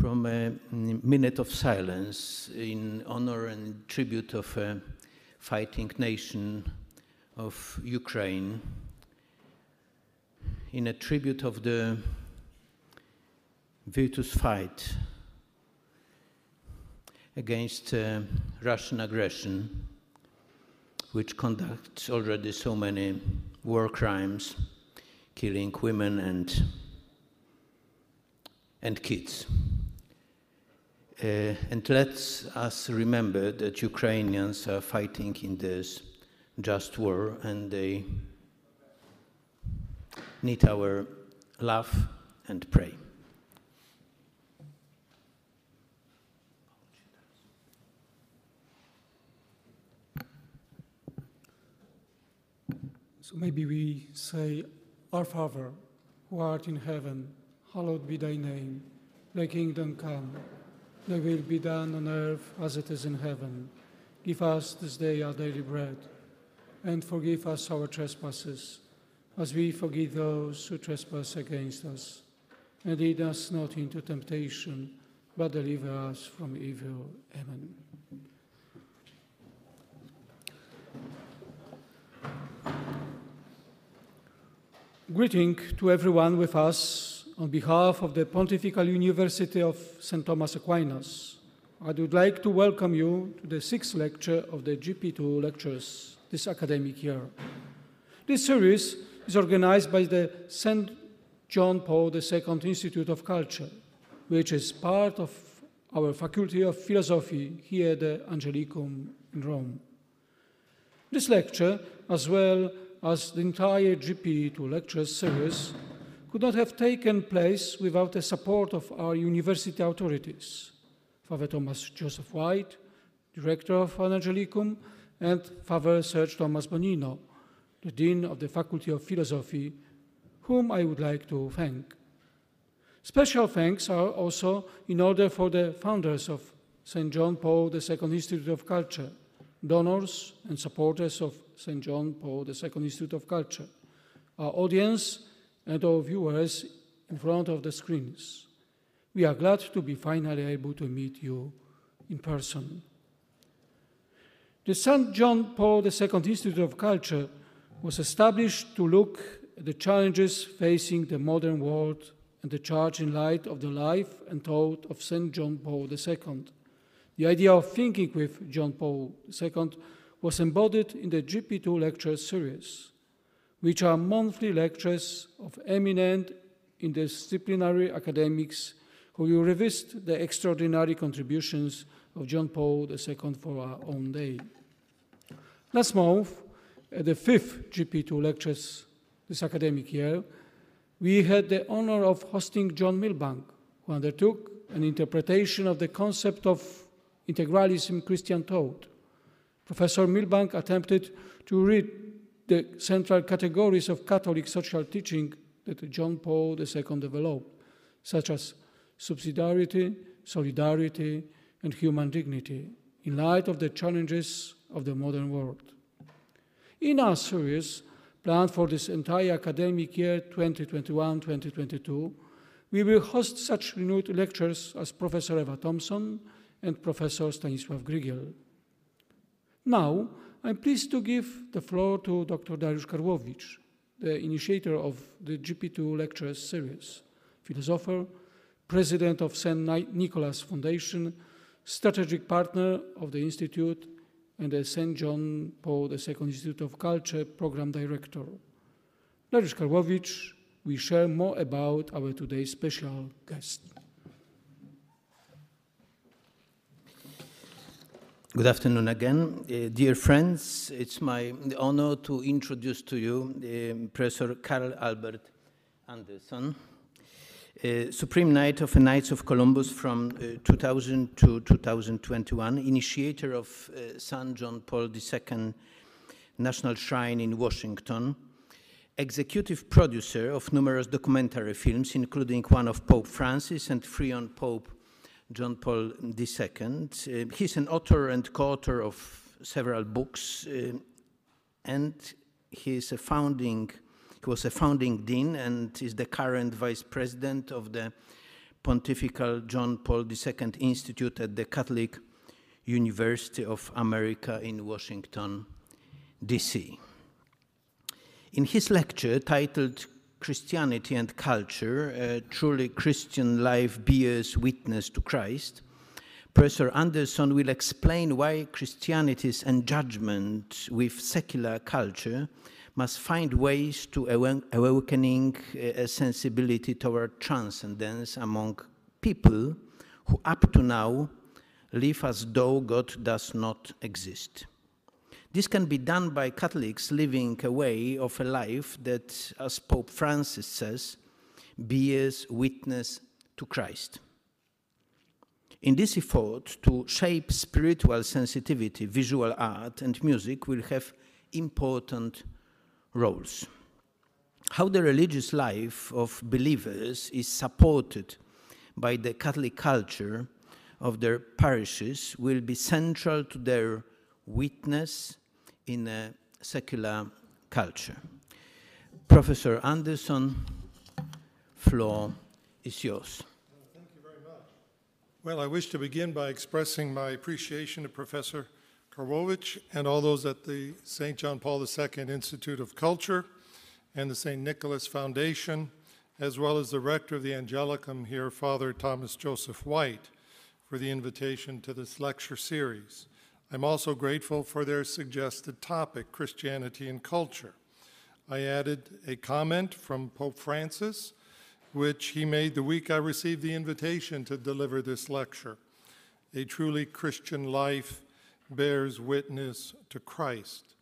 from a minute of silence in honor and tribute of a fighting nation of Ukraine, in a tribute of the virtuous fight against uh, Russian aggression, which conducts already so many war crimes, killing women and, and kids. Uh, and let us remember that Ukrainians are fighting in this just war and they need our love and pray. So maybe we say, Our Father, who art in heaven, hallowed be thy name. Thy kingdom come, thy will be done on earth as it is in heaven. Give us this day our daily bread, and forgive us our trespasses, as we forgive those who trespass against us. And lead us not into temptation, but deliver us from evil. Amen. Greeting to everyone with us on behalf of the Pontifical University of St. Thomas Aquinas. I would like to welcome you to the sixth lecture of the JP2 lectures this academic year. This series is organized by the St. John Paul II Institute of Culture, which is part of our Faculty of Philosophy here at the Angelicum in Rome. This lecture, as well as the entire JP2 lecture series, could not have taken place without the support of our university authorities, Father Thomas Joseph White, director of Angelicum, and Father Serge Thomas Bonino, the Dean of the Faculty of Philosophy, whom I would like to thank. Special thanks are also in order for the founders of St. John Paul II Institute of Culture, donors and supporters of St. John Paul II Institute of Culture, our audience, and our viewers in front of the screens. We are glad to be finally able to meet you in person. The St. John Paul II Institute of Culture was established to look at the challenges facing the modern world and the church in light of the life and thought of St. John Paul II. The idea of thinking with John Paul II was embodied in the JP2 lecture series, which are monthly lectures of eminent interdisciplinary academics who will revisit the extraordinary contributions of John Paul II for our own day. Last month, at the fifth JP2 lectures this academic year, we had the honor of hosting John Milbank, who undertook an interpretation of the concept of integralism Christian thought. Professor Milbank attempted to read the central categories of Catholic social teaching that John Paul II developed, such as subsidiarity, solidarity, and human dignity, in light of the challenges of the modern world. In our series, planned for this entire academic year 2021 2022, we will host such renewed lectures as Professor Ewa Thompson and Professor Stanisław Grygiel. Now, I'm pleased to give the floor to Dr. Dariusz Karłowicz, the initiator of the JP2 lectures series, philosopher, president of St. Nicholas Foundation, strategic partner of the Institute, and the St. John Paul II Institute of Culture program director. Dariusz Karłowicz we share more about our today's special guest. Good afternoon again. Uh, dear friends, it's my honor to introduce to you uh, Professor Carl Albert Anderson, uh, Supreme Knight of the Knights of Columbus from uh, 2000 to 2021, initiator of uh, St. John Paul II National Shrine in Washington, executive producer of numerous documentary films, including one of Pope Francis and three on Pope John Paul II. He's an author and co-author of several books, uh, and he's a founding, he was a founding dean and is the current vice president of the Pontifical John Paul II Institute at the Catholic University of America in Washington, D.C. In his lecture titled Christianity and Culture, a truly Christian life bears witness to Christ, Professor Anderson will explain why Christianity's engagement with secular culture must find ways to awakening uh, a sensibility toward transcendence among people who up to now live as though God does not exist. This can be done by Catholics living a way of a life that, as Pope Francis says, bears witness to Christ. In this effort to shape spiritual sensitivity, visual art and music will have important roles. How the religious life of believers is supported by the Catholic culture of their parishes will be central to their witness in a secular culture. Professor Anderson, floor is yours. Thank you very much. Well, I wish to begin by expressing my appreciation to Professor Karłowicz and all those at the St. John Paul II Institute of Culture and the St. Nicholas Foundation, as well as the rector of the Angelicum here, Father Thomas Joseph White, for the invitation to this lecture series. I'm also grateful for their suggested topic, Christianity and Culture. I added a comment from Pope Francis, which he made the week I received the invitation to deliver this lecture. A truly Christian life bears witness to Christ.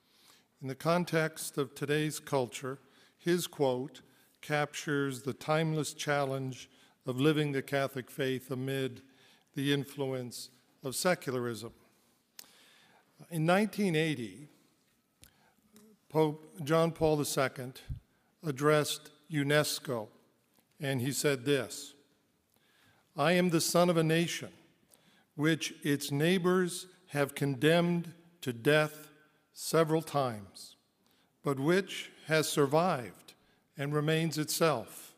In the context of today's culture, his quote captures the timeless challenge of living the Catholic faith amid the influence of secularism. In 1980, Pope John Paul II addressed UNESCO, and he said this I am the son of a nation which its neighbors have condemned to death several times, but which has survived and remains itself.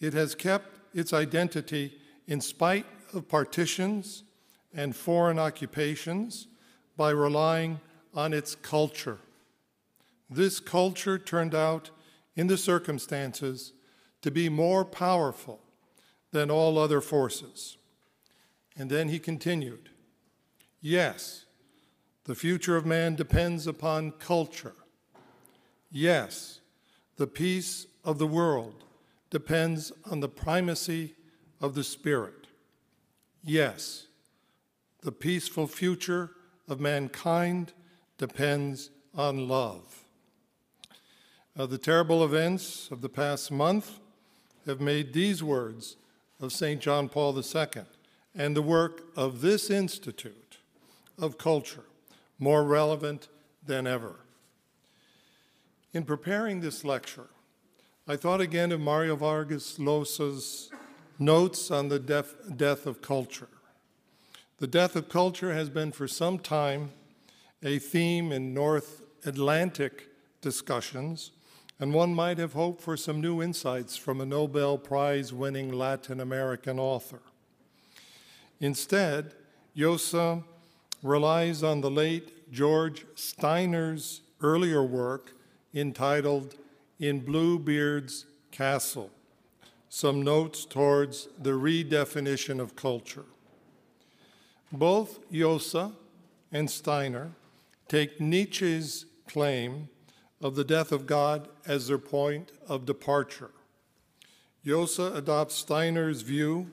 It has kept its identity in spite of partitions and foreign occupations by relying on its culture. This culture turned out, in the circumstances, to be more powerful than all other forces. And then he continued Yes, the future of man depends upon culture. Yes, the peace of the world depends on the primacy of the Spirit. Yes, the peaceful future of mankind depends on love. Uh, the terrible events of the past month have made these words of St. John Paul II and the work of this Institute of Culture more relevant than ever. In preparing this lecture, I thought again of Mario Vargas Llosa's notes on the death, death of culture. The death of culture has been for some time a theme in North Atlantic discussions, and one might have hoped for some new insights from a Nobel Prize winning Latin American author. Instead, Llosa relies on the late George Steiner's earlier work entitled In Bluebeard's Castle Some Notes Towards the Redefinition of Culture. Both Llosa and Steiner take Nietzsche's claim of the death of God as their point of departure. Llosa adopts Steiner's view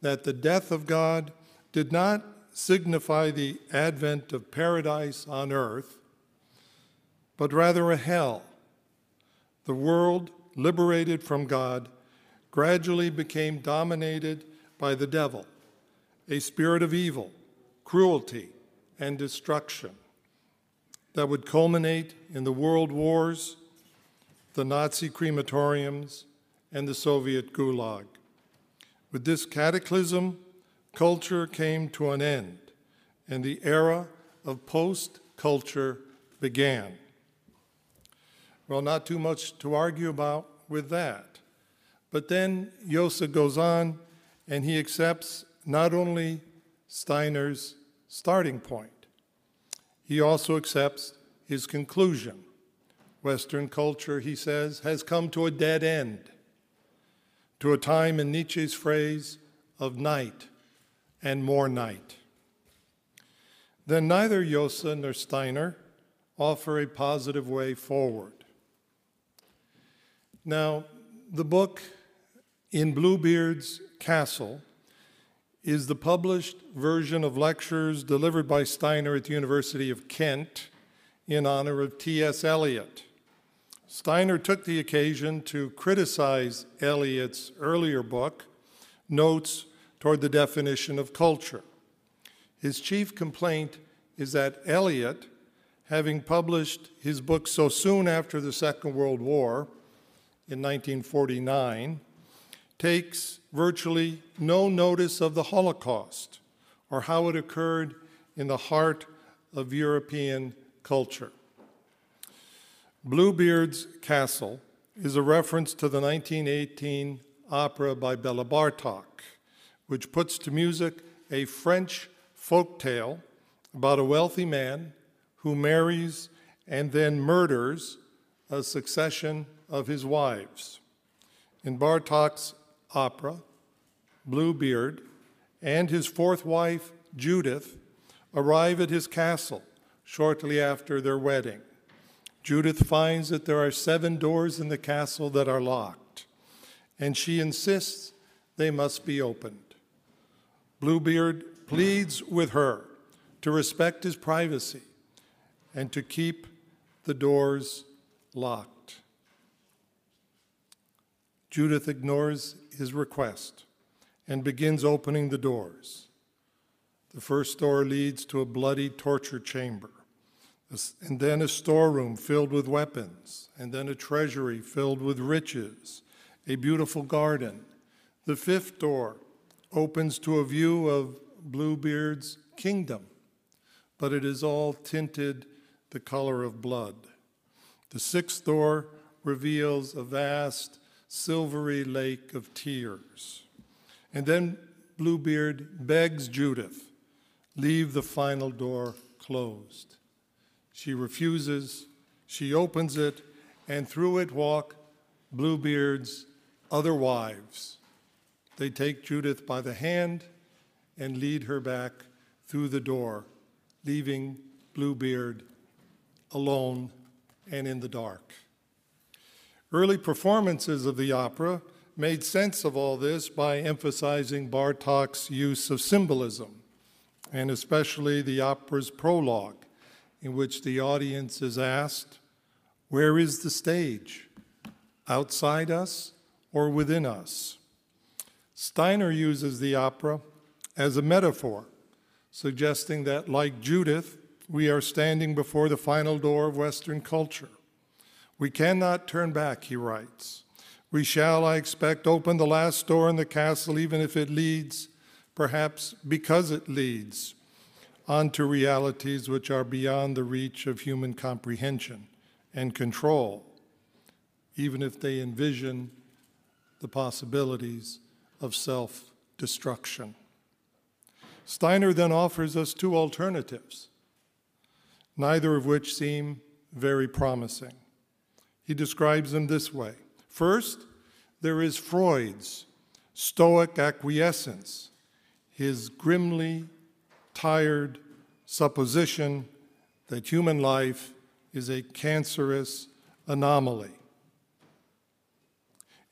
that the death of God did not signify the advent of paradise on earth, but rather a hell. The world, liberated from God, gradually became dominated by the devil a spirit of evil, cruelty, and destruction that would culminate in the world wars, the Nazi crematoriums, and the Soviet gulag. With this cataclysm, culture came to an end, and the era of post culture began. Well, not too much to argue about with that. But then Llosa goes on and he accepts not only Steiner's starting point, he also accepts his conclusion. Western culture, he says, has come to a dead end, to a time, in Nietzsche's phrase, of night and more night. Then neither Llosa nor Steiner offer a positive way forward. Now, the book In Bluebeard's Castle is the published version of lectures delivered by Steiner at the University of Kent in honor of T.S. Eliot. Steiner took the occasion to criticize Eliot's earlier book, Notes Toward the Definition of Culture. His chief complaint is that Eliot, having published his book so soon after the Second World War in 1949, takes virtually no notice of the Holocaust or how it occurred in the heart of European culture. Bluebeard's Castle is a reference to the 1918 opera by Bela Bartok, which puts to music a French folk tale about a wealthy man who marries and then murders a succession of his wives. In Bartok's opera, Bluebeard and his fourth wife, Judith, arrive at his castle shortly after their wedding. Judith finds that there are seven doors in the castle that are locked, and she insists they must be opened. Bluebeard pleads with her to respect his privacy and to keep the doors locked. Judith ignores his request and begins opening the doors. The first door leads to a bloody torture chamber, and then a storeroom filled with weapons, and then a treasury filled with riches, a beautiful garden. The fifth door opens to a view of Bluebeard's kingdom, but it is all tinted the color of blood. The sixth door reveals a vast silvery lake of tears. And then Bluebeard begs Judith, leave the final door closed. She refuses, she opens it, and through it walk Bluebeard's other wives. They take Judith by the hand and lead her back through the door, leaving Bluebeard alone and in the dark. Early performances of the opera made sense of all this by emphasizing Bartok's use of symbolism, and especially the opera's prologue, in which the audience is asked, Where is the stage? Outside us or within us? Steiner uses the opera as a metaphor, suggesting that, like Judith, we are standing before the final door of Western culture. We cannot turn back, he writes. We shall, I expect, open the last door in the castle, even if it leads, perhaps because it leads, onto realities which are beyond the reach of human comprehension and control, even if they envision the possibilities of self destruction. Steiner then offers us two alternatives, neither of which seem very promising. He describes them this way First, there is Freud's Stoic acquiescence, his grimly tired supposition that human life is a cancerous anomaly.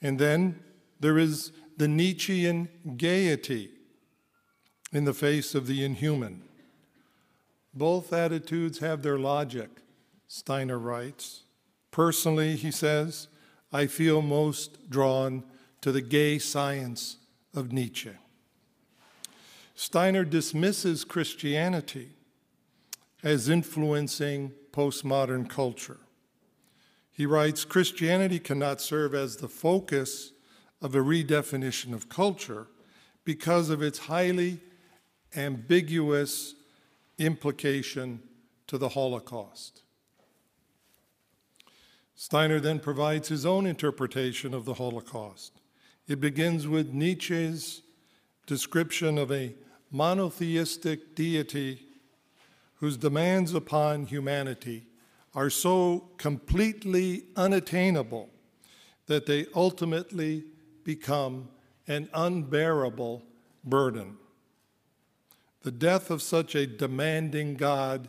And then there is the Nietzschean gaiety in the face of the inhuman. Both attitudes have their logic, Steiner writes. Personally, he says, I feel most drawn to the gay science of Nietzsche. Steiner dismisses Christianity as influencing postmodern culture. He writes Christianity cannot serve as the focus of a redefinition of culture because of its highly ambiguous implication to the Holocaust. Steiner then provides his own interpretation of the Holocaust. It begins with Nietzsche's description of a monotheistic deity whose demands upon humanity are so completely unattainable that they ultimately become an unbearable burden. The death of such a demanding God,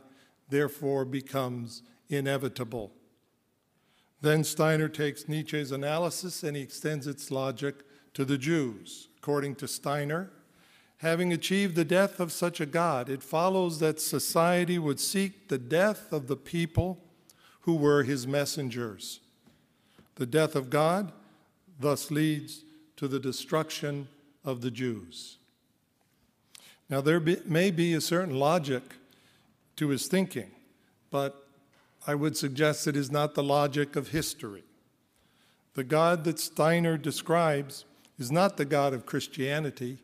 therefore, becomes inevitable. Then Steiner takes Nietzsche's analysis and he extends its logic to the Jews. According to Steiner, having achieved the death of such a God, it follows that society would seek the death of the people who were his messengers. The death of God thus leads to the destruction of the Jews. Now, there be, may be a certain logic to his thinking, but I would suggest it is not the logic of history. The God that Steiner describes is not the God of Christianity,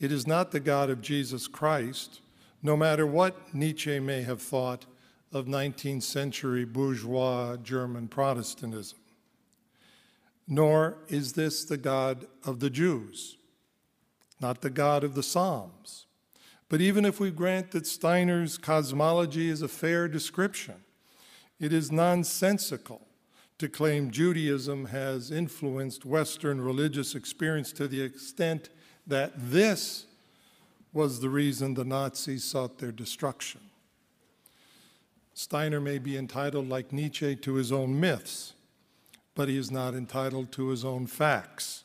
it is not the God of Jesus Christ, no matter what Nietzsche may have thought of 19th century bourgeois German Protestantism. Nor is this the God of the Jews, not the God of the Psalms. But even if we grant that Steiner's cosmology is a fair description, it is nonsensical to claim Judaism has influenced Western religious experience to the extent that this was the reason the Nazis sought their destruction. Steiner may be entitled, like Nietzsche, to his own myths, but he is not entitled to his own facts.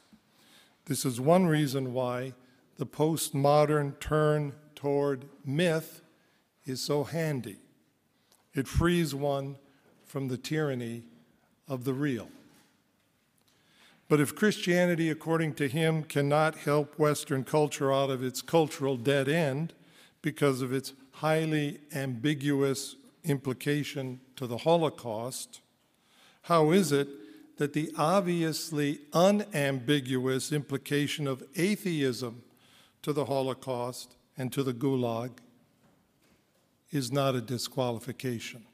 This is one reason why the postmodern turn toward myth is so handy. It frees one from the tyranny of the real. But if Christianity, according to him, cannot help Western culture out of its cultural dead end because of its highly ambiguous implication to the Holocaust, how is it that the obviously unambiguous implication of atheism to the Holocaust and to the Gulag is not a disqualification?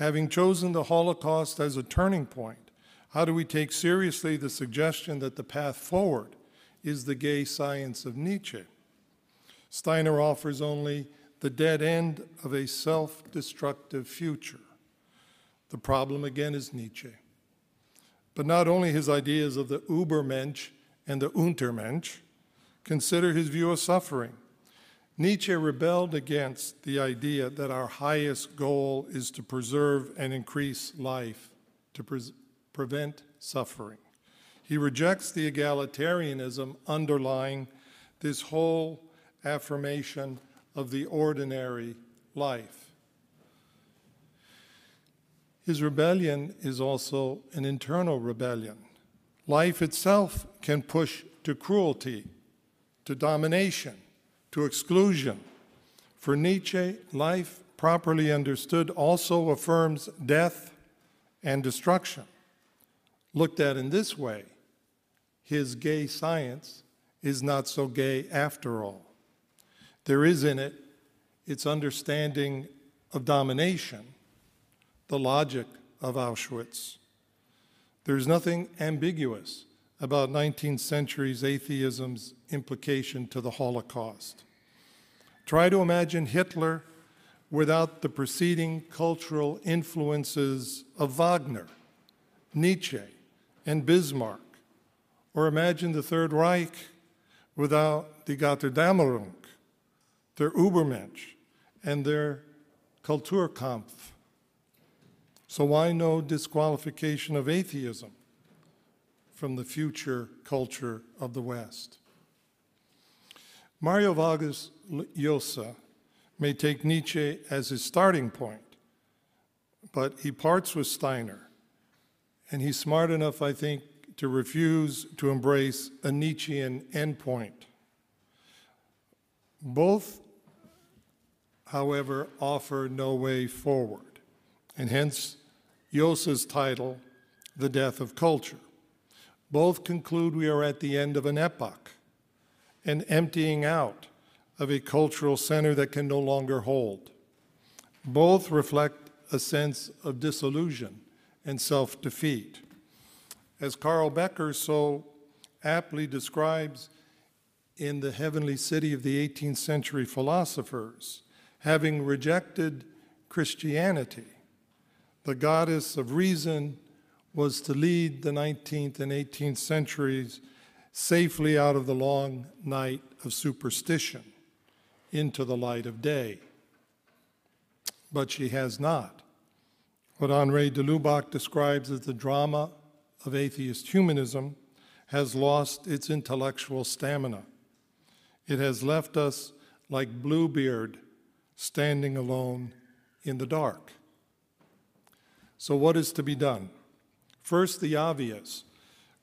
Having chosen the Holocaust as a turning point, how do we take seriously the suggestion that the path forward is the gay science of Nietzsche? Steiner offers only the dead end of a self destructive future. The problem again is Nietzsche. But not only his ideas of the Übermensch and the Untermensch, consider his view of suffering. Nietzsche rebelled against the idea that our highest goal is to preserve and increase life, to pres prevent suffering. He rejects the egalitarianism underlying this whole affirmation of the ordinary life. His rebellion is also an internal rebellion. Life itself can push to cruelty, to domination, to exclusion. For Nietzsche, life, properly understood, also affirms death and destruction. Looked at in this way, his gay science is not so gay after all. There is in it its understanding of domination, the logic of Auschwitz. There's nothing ambiguous about 19th century's atheism's implication to the Holocaust. Try to imagine Hitler without the preceding cultural influences of Wagner, Nietzsche, and Bismarck. Or imagine the Third Reich without die Götterdämmerung, their Übermensch, and their Kulturkampf. So why no disqualification of atheism from the future culture of the West? Mario Vargas Llosa may take Nietzsche as his starting point, but he parts with Steiner and he's smart enough, I think, to refuse to embrace a Nietzschean endpoint. Both, however, offer no way forward, and hence Llosa's title, The Death of Culture. Both conclude we are at the end of an epoch, an emptying out of a cultural center that can no longer hold. Both reflect a sense of disillusion and self defeat. As Carl Becker so aptly describes in the heavenly city of the 18th century philosophers, having rejected Christianity, the goddess of reason was to lead the 19th and 18th centuries safely out of the long night of superstition into the light of day. But she has not. What Henri de Lubac describes as the drama of atheist humanism has lost its intellectual stamina. It has left us like Bluebeard standing alone in the dark. So, what is to be done? First, the obvious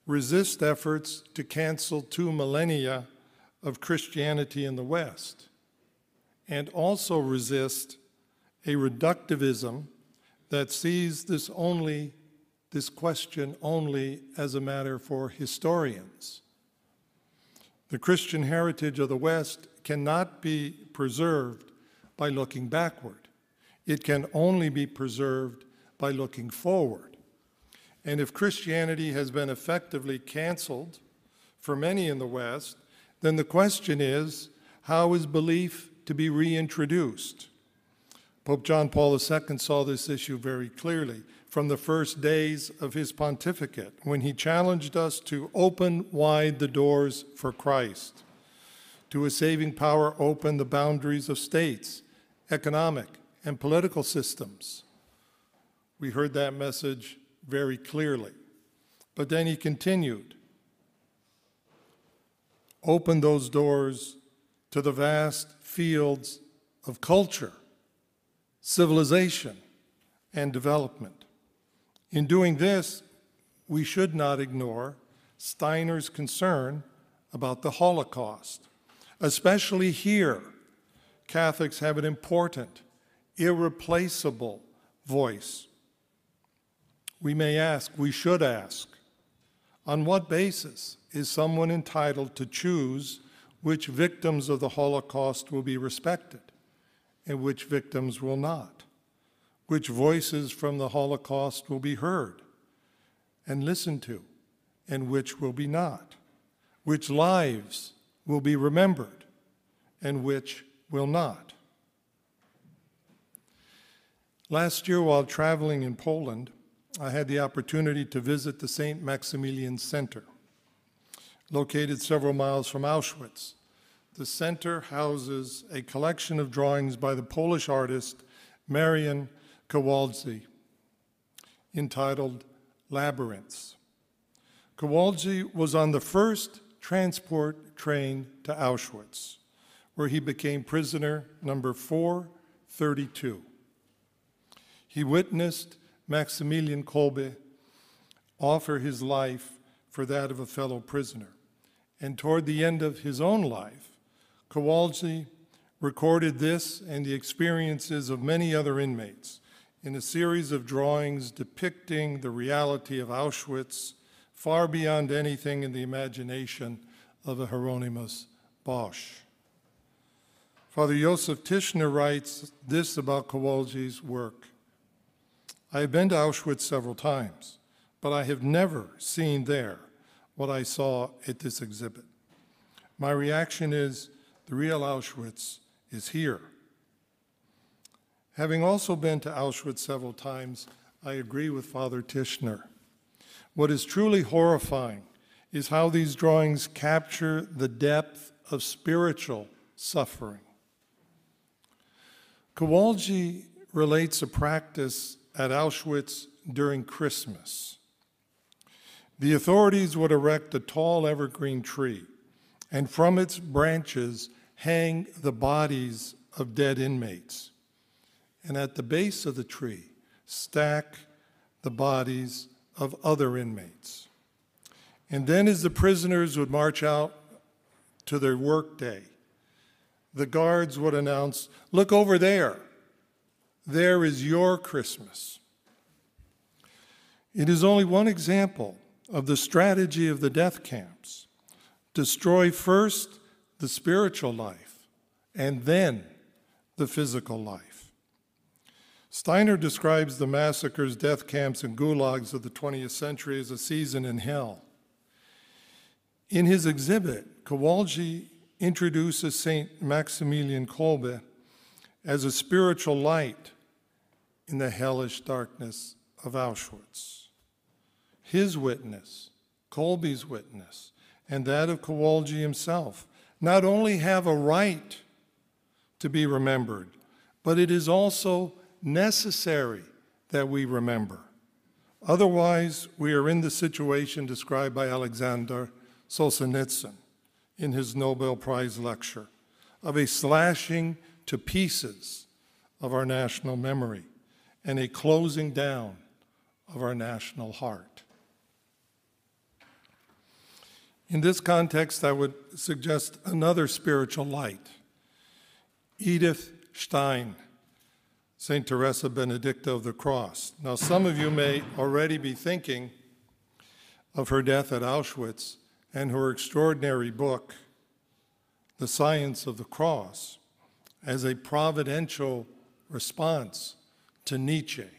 resist efforts to cancel two millennia of Christianity in the West, and also resist a reductivism that sees this only this question only as a matter for historians. The Christian heritage of the West cannot be preserved by looking backward. It can only be preserved by looking forward. And if Christianity has been effectively canceled for many in the West, then the question is how is belief to be reintroduced? Pope John Paul II saw this issue very clearly from the first days of his pontificate when he challenged us to open wide the doors for Christ, to a saving power open the boundaries of states, economic, and political systems. We heard that message very clearly. But then he continued open those doors to the vast fields of culture, civilization, and development. In doing this, we should not ignore Steiner's concern about the Holocaust. Especially here, Catholics have an important, irreplaceable voice we may ask, we should ask, on what basis is someone entitled to choose which victims of the Holocaust will be respected and which victims will not? Which voices from the Holocaust will be heard and listened to and which will be not? Which lives will be remembered and which will not? Last year, while traveling in Poland, I had the opportunity to visit the St. Maximilian Center, located several miles from Auschwitz. The center houses a collection of drawings by the Polish artist Marian Kołodziej entitled Labyrinths. Kołodziej was on the first transport train to Auschwitz, where he became prisoner number 432. He witnessed Maximilian Kolbe offer his life for that of a fellow prisoner. And toward the end of his own life, Kołodziej recorded this and the experiences of many other inmates in a series of drawings depicting the reality of Auschwitz far beyond anything in the imagination of a Hieronymus Bosch. Father Josef Tischner writes this about Kołodziej's work. I have been to Auschwitz several times, but I have never seen there what I saw at this exhibit. My reaction is the real Auschwitz is here. Having also been to Auschwitz several times, I agree with Father Tischner. What is truly horrifying is how these drawings capture the depth of spiritual suffering. Kołodziej relates a practice at Auschwitz during Christmas. The authorities would erect a tall evergreen tree, and from its branches hang the bodies of dead inmates. And at the base of the tree, stack the bodies of other inmates. And then, as the prisoners would march out to their workday, the guards would announce, Look over there. There is your Christmas. It is only one example of the strategy of the death camps destroy first the spiritual life and then the physical life. Steiner describes the massacres, death camps, and gulags of the 20th century as a season in hell. In his exhibit, Kołodziej introduces St. Maximilian Kolbe as a spiritual light in the hellish darkness of Auschwitz. His witness, Kolbe's witness, and that of Kołodziej himself not only have a right to be remembered, but it is also necessary that we remember. Otherwise, we are in the situation described by Alexander Solzhenitsyn in his Nobel Prize lecture of a slashing to pieces of our national memory and a closing down of our national heart. In this context, I would suggest another spiritual light Edith Stein, St. Teresa Benedicta of the Cross. Now, some of you may already be thinking of her death at Auschwitz and her extraordinary book, The Science of the Cross, as a providential response to Nietzsche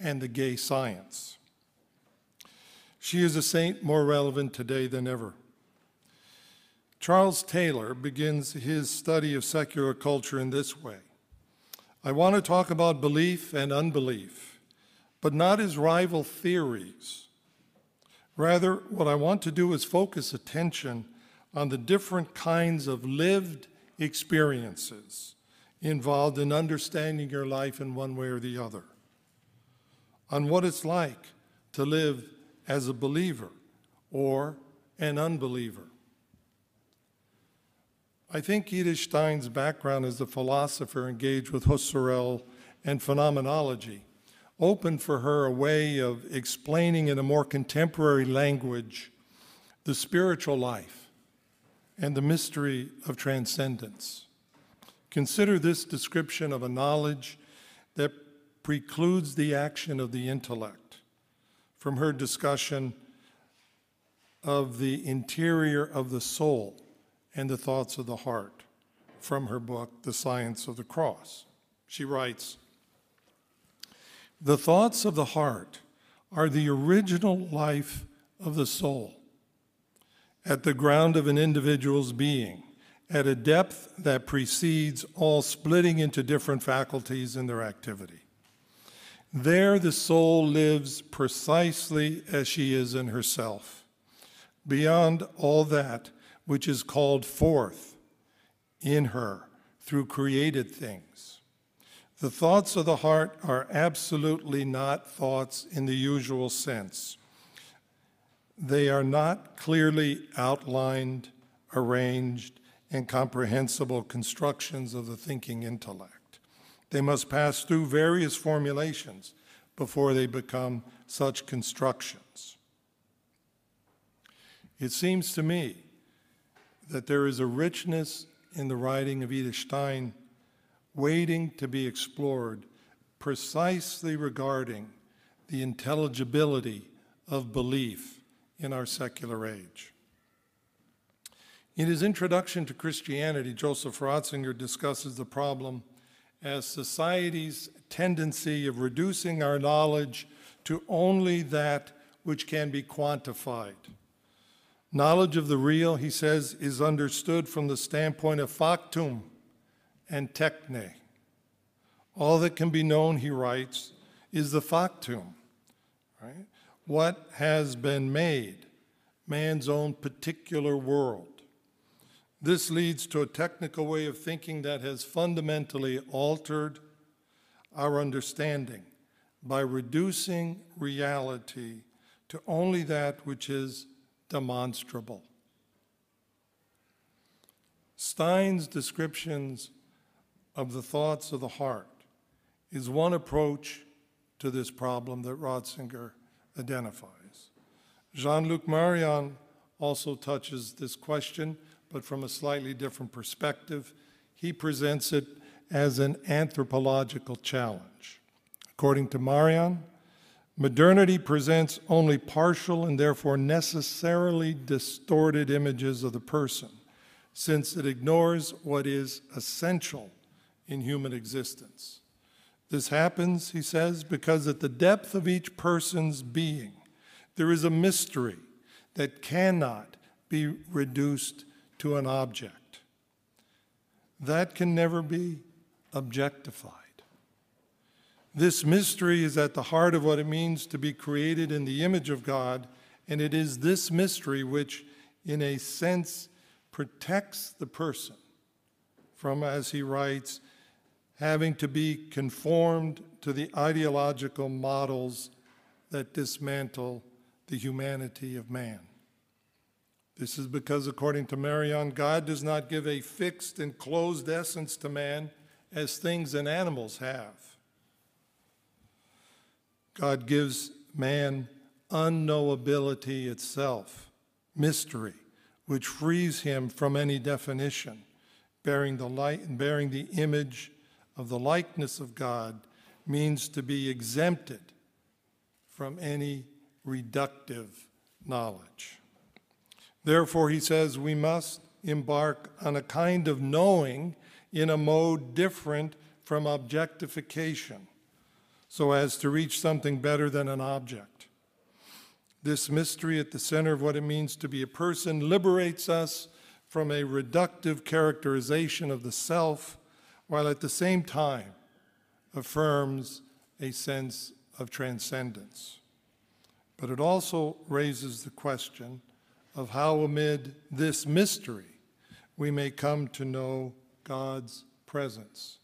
and the gay science. She is a saint more relevant today than ever. Charles Taylor begins his study of secular culture in this way I want to talk about belief and unbelief, but not as rival theories. Rather, what I want to do is focus attention on the different kinds of lived experiences involved in understanding your life in one way or the other, on what it's like to live as a believer or an unbeliever. I think Edith Stein's background as a philosopher engaged with Husserl and phenomenology opened for her a way of explaining in a more contemporary language the spiritual life and the mystery of transcendence. Consider this description of a knowledge that precludes the action of the intellect from her discussion of the interior of the soul and the thoughts of the heart from her book, The Science of the Cross. She writes The thoughts of the heart are the original life of the soul, at the ground of an individual's being, at a depth that precedes all splitting into different faculties in their activity. There, the soul lives precisely as she is in herself. Beyond all that, which is called forth in her through created things. The thoughts of the heart are absolutely not thoughts in the usual sense. They are not clearly outlined, arranged, and comprehensible constructions of the thinking intellect. They must pass through various formulations before they become such constructions. It seems to me that there is a richness in the writing of Edith Stein waiting to be explored precisely regarding the intelligibility of belief in our secular age. In his introduction to Christianity, Joseph Ratzinger discusses the problem as society's tendency of reducing our knowledge to only that which can be quantified Knowledge of the real, he says, is understood from the standpoint of factum and techne. All that can be known, he writes, is the factum, right? What has been made, man's own particular world. This leads to a technical way of thinking that has fundamentally altered our understanding by reducing reality to only that which is demonstrable. Stein's descriptions of the thoughts of the heart is one approach to this problem that Ratzinger identifies. Jean Luc Marion also touches this question, but from a slightly different perspective. He presents it as an anthropological challenge. According to Marion, Modernity presents only partial and therefore necessarily distorted images of the person, since it ignores what is essential in human existence. This happens, he says, because at the depth of each person's being, there is a mystery that cannot be reduced to an object. that can never be objectified. This mystery is at the heart of what it means to be created in the image of God, and it is this mystery which, in a sense, protects the person from, as he writes, having to be conformed to the ideological models that dismantle the humanity of man. This is because, according to Marion, God does not give a fixed and closed essence to man as things and animals have. God gives man unknowability itself, mystery, which frees him from any definition, bearing the light and bearing the image of the likeness of God means to be exempted from any reductive knowledge. Therefore, he says we must embark on a kind of knowing in a mode different from objectification so as to reach something better than an object. This mystery at the center of what it means to be a person liberates us from a reductive characterization of the self, while at the same time affirms a sense of transcendence. But it also raises the question of how, amid this mystery, we may come to know God's presence.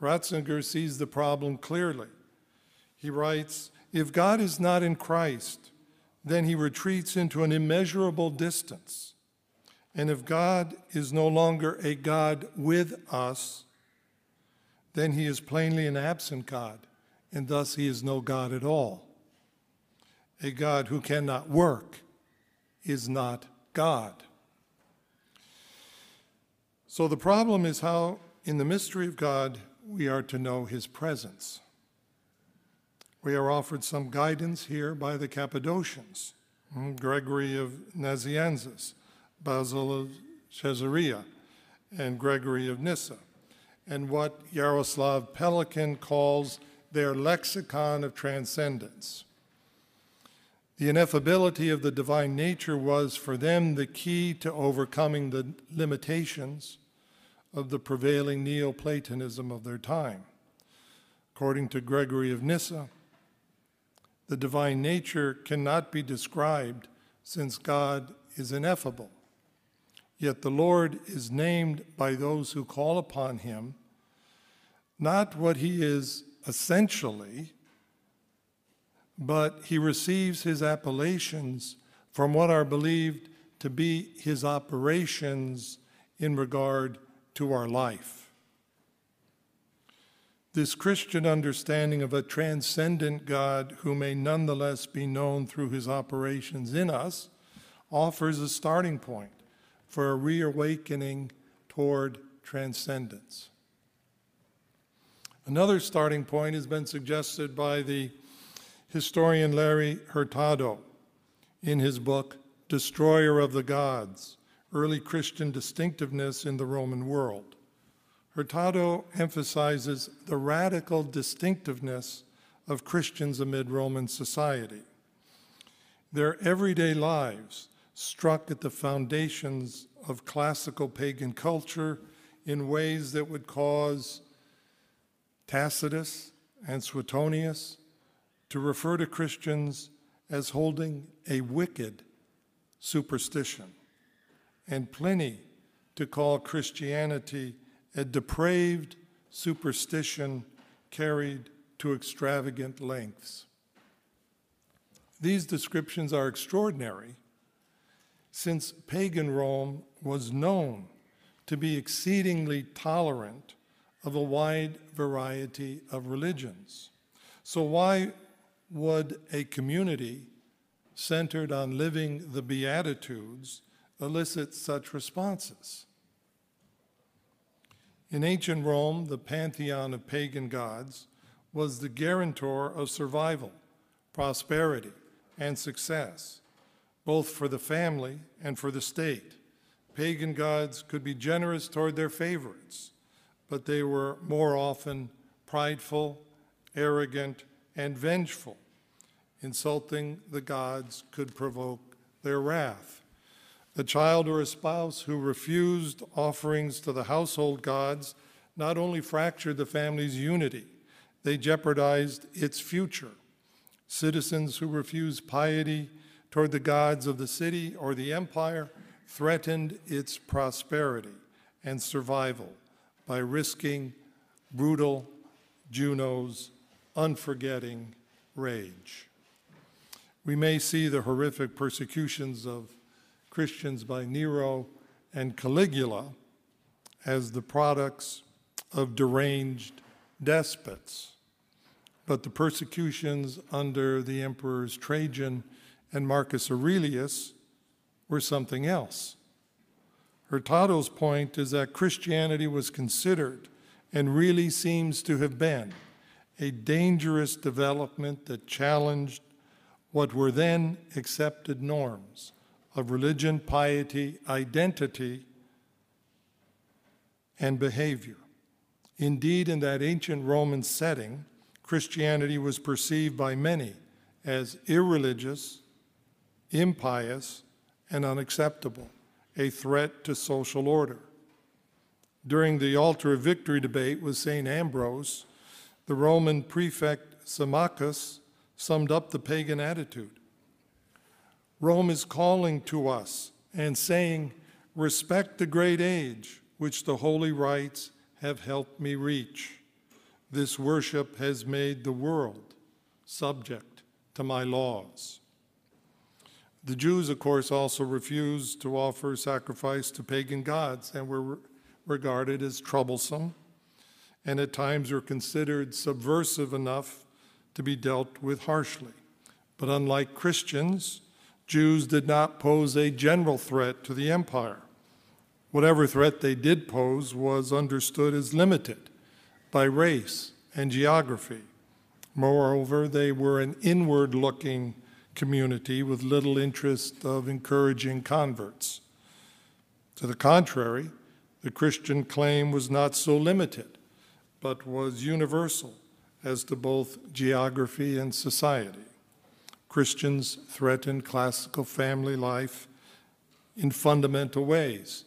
Ratzinger sees the problem clearly. He writes If God is not in Christ, then he retreats into an immeasurable distance. And if God is no longer a God with us, then he is plainly an absent God, and thus he is no God at all. A God who cannot work is not God. So the problem is how, in the mystery of God, we are to know his presence. We are offered some guidance here by the Cappadocians, hmm, Gregory of Nazianzus, Basil of Caesarea, and Gregory of Nyssa, and what Jaroslav Pelikan calls their lexicon of transcendence. The ineffability of the divine nature was for them the key to overcoming the limitations of the prevailing Neoplatonism of their time. According to Gregory of Nyssa, the divine nature cannot be described since God is ineffable. Yet the Lord is named by those who call upon him, not what he is essentially, but he receives his appellations from what are believed to be his operations in regard to our life. This Christian understanding of a transcendent God who may nonetheless be known through his operations in us offers a starting point for a reawakening toward transcendence. Another starting point has been suggested by the historian Larry Hurtado in his book, Destroyer of the Gods Early Christian Distinctiveness in the Roman World. Hurtado emphasizes the radical distinctiveness of Christians amid Roman society. Their everyday lives struck at the foundations of classical pagan culture in ways that would cause Tacitus and Suetonius to refer to Christians as holding a wicked superstition, and Pliny to call Christianity a depraved superstition carried to extravagant lengths. These descriptions are extraordinary since pagan Rome was known to be exceedingly tolerant of a wide variety of religions. So, why would a community centered on living the Beatitudes elicit such responses? In ancient Rome, the pantheon of pagan gods was the guarantor of survival, prosperity, and success, both for the family and for the state. Pagan gods could be generous toward their favorites, but they were more often prideful, arrogant, and vengeful. Insulting the gods could provoke their wrath. The child or a spouse who refused offerings to the household gods not only fractured the family's unity, they jeopardized its future. Citizens who refused piety toward the gods of the city or the empire threatened its prosperity and survival by risking brutal Juno's unforgetting rage. We may see the horrific persecutions of Christians by Nero and Caligula as the products of deranged despots, but the persecutions under the emperors Trajan and Marcus Aurelius were something else. Hurtado's point is that Christianity was considered and really seems to have been a dangerous development that challenged what were then accepted norms of religion, piety, identity, and behavior. Indeed, in that ancient Roman setting, Christianity was perceived by many as irreligious, impious, and unacceptable, a threat to social order. During the altar of victory debate with St. Ambrose, the Roman prefect Symmachus summed up the pagan attitude. Rome is calling to us and saying, Respect the great age which the holy rites have helped me reach. This worship has made the world subject to my laws. The Jews, of course, also refused to offer sacrifice to pagan gods and were regarded as troublesome and at times were considered subversive enough to be dealt with harshly. But unlike Christians, Jews did not pose a general threat to the empire. Whatever threat they did pose was understood as limited by race and geography. Moreover, they were an inward looking community with little interest of encouraging converts. To the contrary, the Christian claim was not so limited, but was universal as to both geography and society. Christians threatened classical family life in fundamental ways.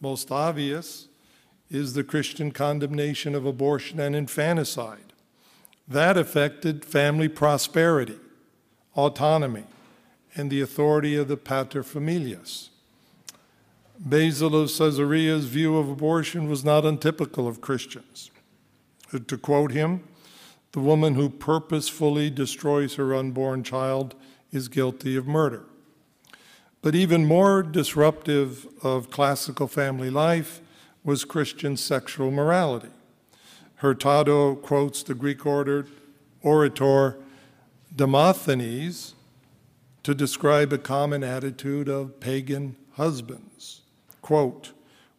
Most obvious is the Christian condemnation of abortion and infanticide. That affected family prosperity autonomy, and the authority of the paterfamilias. Basil of Caesarea's view of abortion was not untypical of Christians. To quote him, the woman who purposefully destroys her unborn child is guilty of murder. But even more disruptive of classical family life was Christian sexual morality. Hurtado quotes the Greek orator Demosthenes to describe a common attitude of pagan husbands. Quote,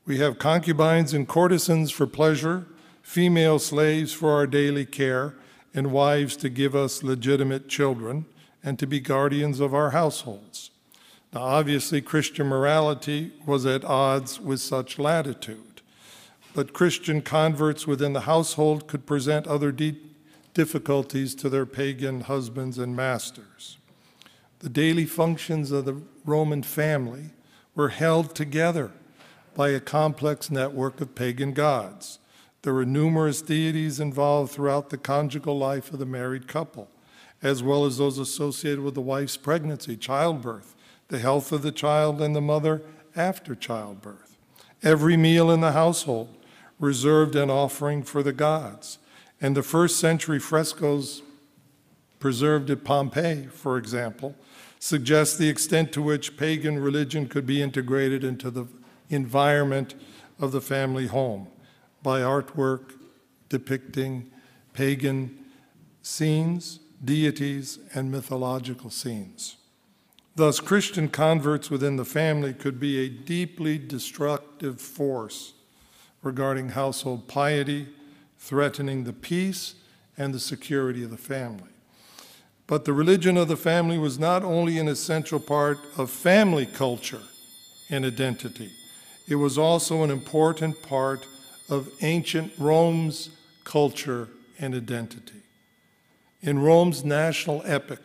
We have concubines and courtesans for pleasure, female slaves for our daily care, and wives to give us legitimate children and to be guardians of our households. Now, obviously, Christian morality was at odds with such latitude, but Christian converts within the household could present other de- difficulties to their pagan husbands and masters. The daily functions of the Roman family were held together by a complex network of pagan gods. There were numerous deities involved throughout the conjugal life of the married couple, as well as those associated with the wife's pregnancy, childbirth, the health of the child, and the mother after childbirth. Every meal in the household reserved an offering for the gods. And the first century frescoes preserved at Pompeii, for example, suggest the extent to which pagan religion could be integrated into the environment of the family home by artwork depicting pagan scenes, deities, and mythological scenes. Thus, Christian converts within the family could be a deeply destructive force regarding household piety threatening the peace and the security of the family. But the religion of the family was not only an essential part of family culture and identity, it was also an important part of ancient Rome's culture and identity. In Rome's national epic,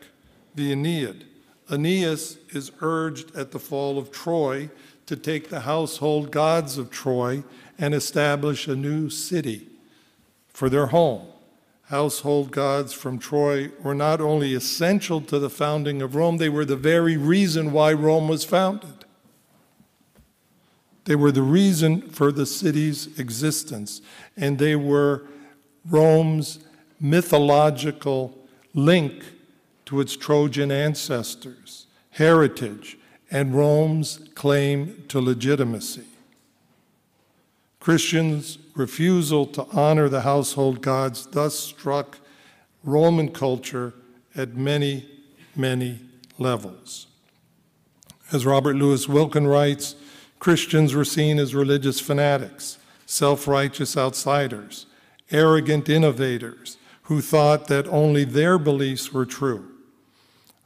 the Aeneid, Aeneas is urged at the fall of Troy to take the household gods of Troy and establish a new city for their home. Household gods from Troy were not only essential to the founding of Rome, they were the very reason why Rome was founded. They were the reason for the city's existence, and they were Rome's mythological link to its Trojan ancestors, heritage, and Rome's claim to legitimacy. Christians' refusal to honor the household gods thus struck Roman culture at many, many levels. As Robert Louis Wilken writes, Christians were seen as religious fanatics, self righteous outsiders, arrogant innovators who thought that only their beliefs were true.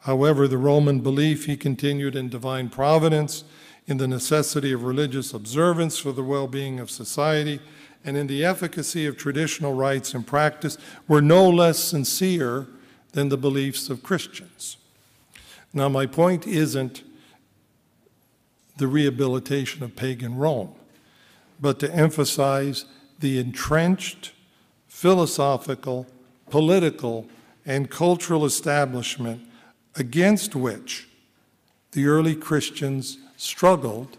However, the Roman belief, he continued, in divine providence, in the necessity of religious observance for the well being of society, and in the efficacy of traditional rites and practice were no less sincere than the beliefs of Christians. Now, my point isn't the rehabilitation of pagan Rome, but to emphasize the entrenched philosophical, political, and cultural establishment against which the early Christians struggled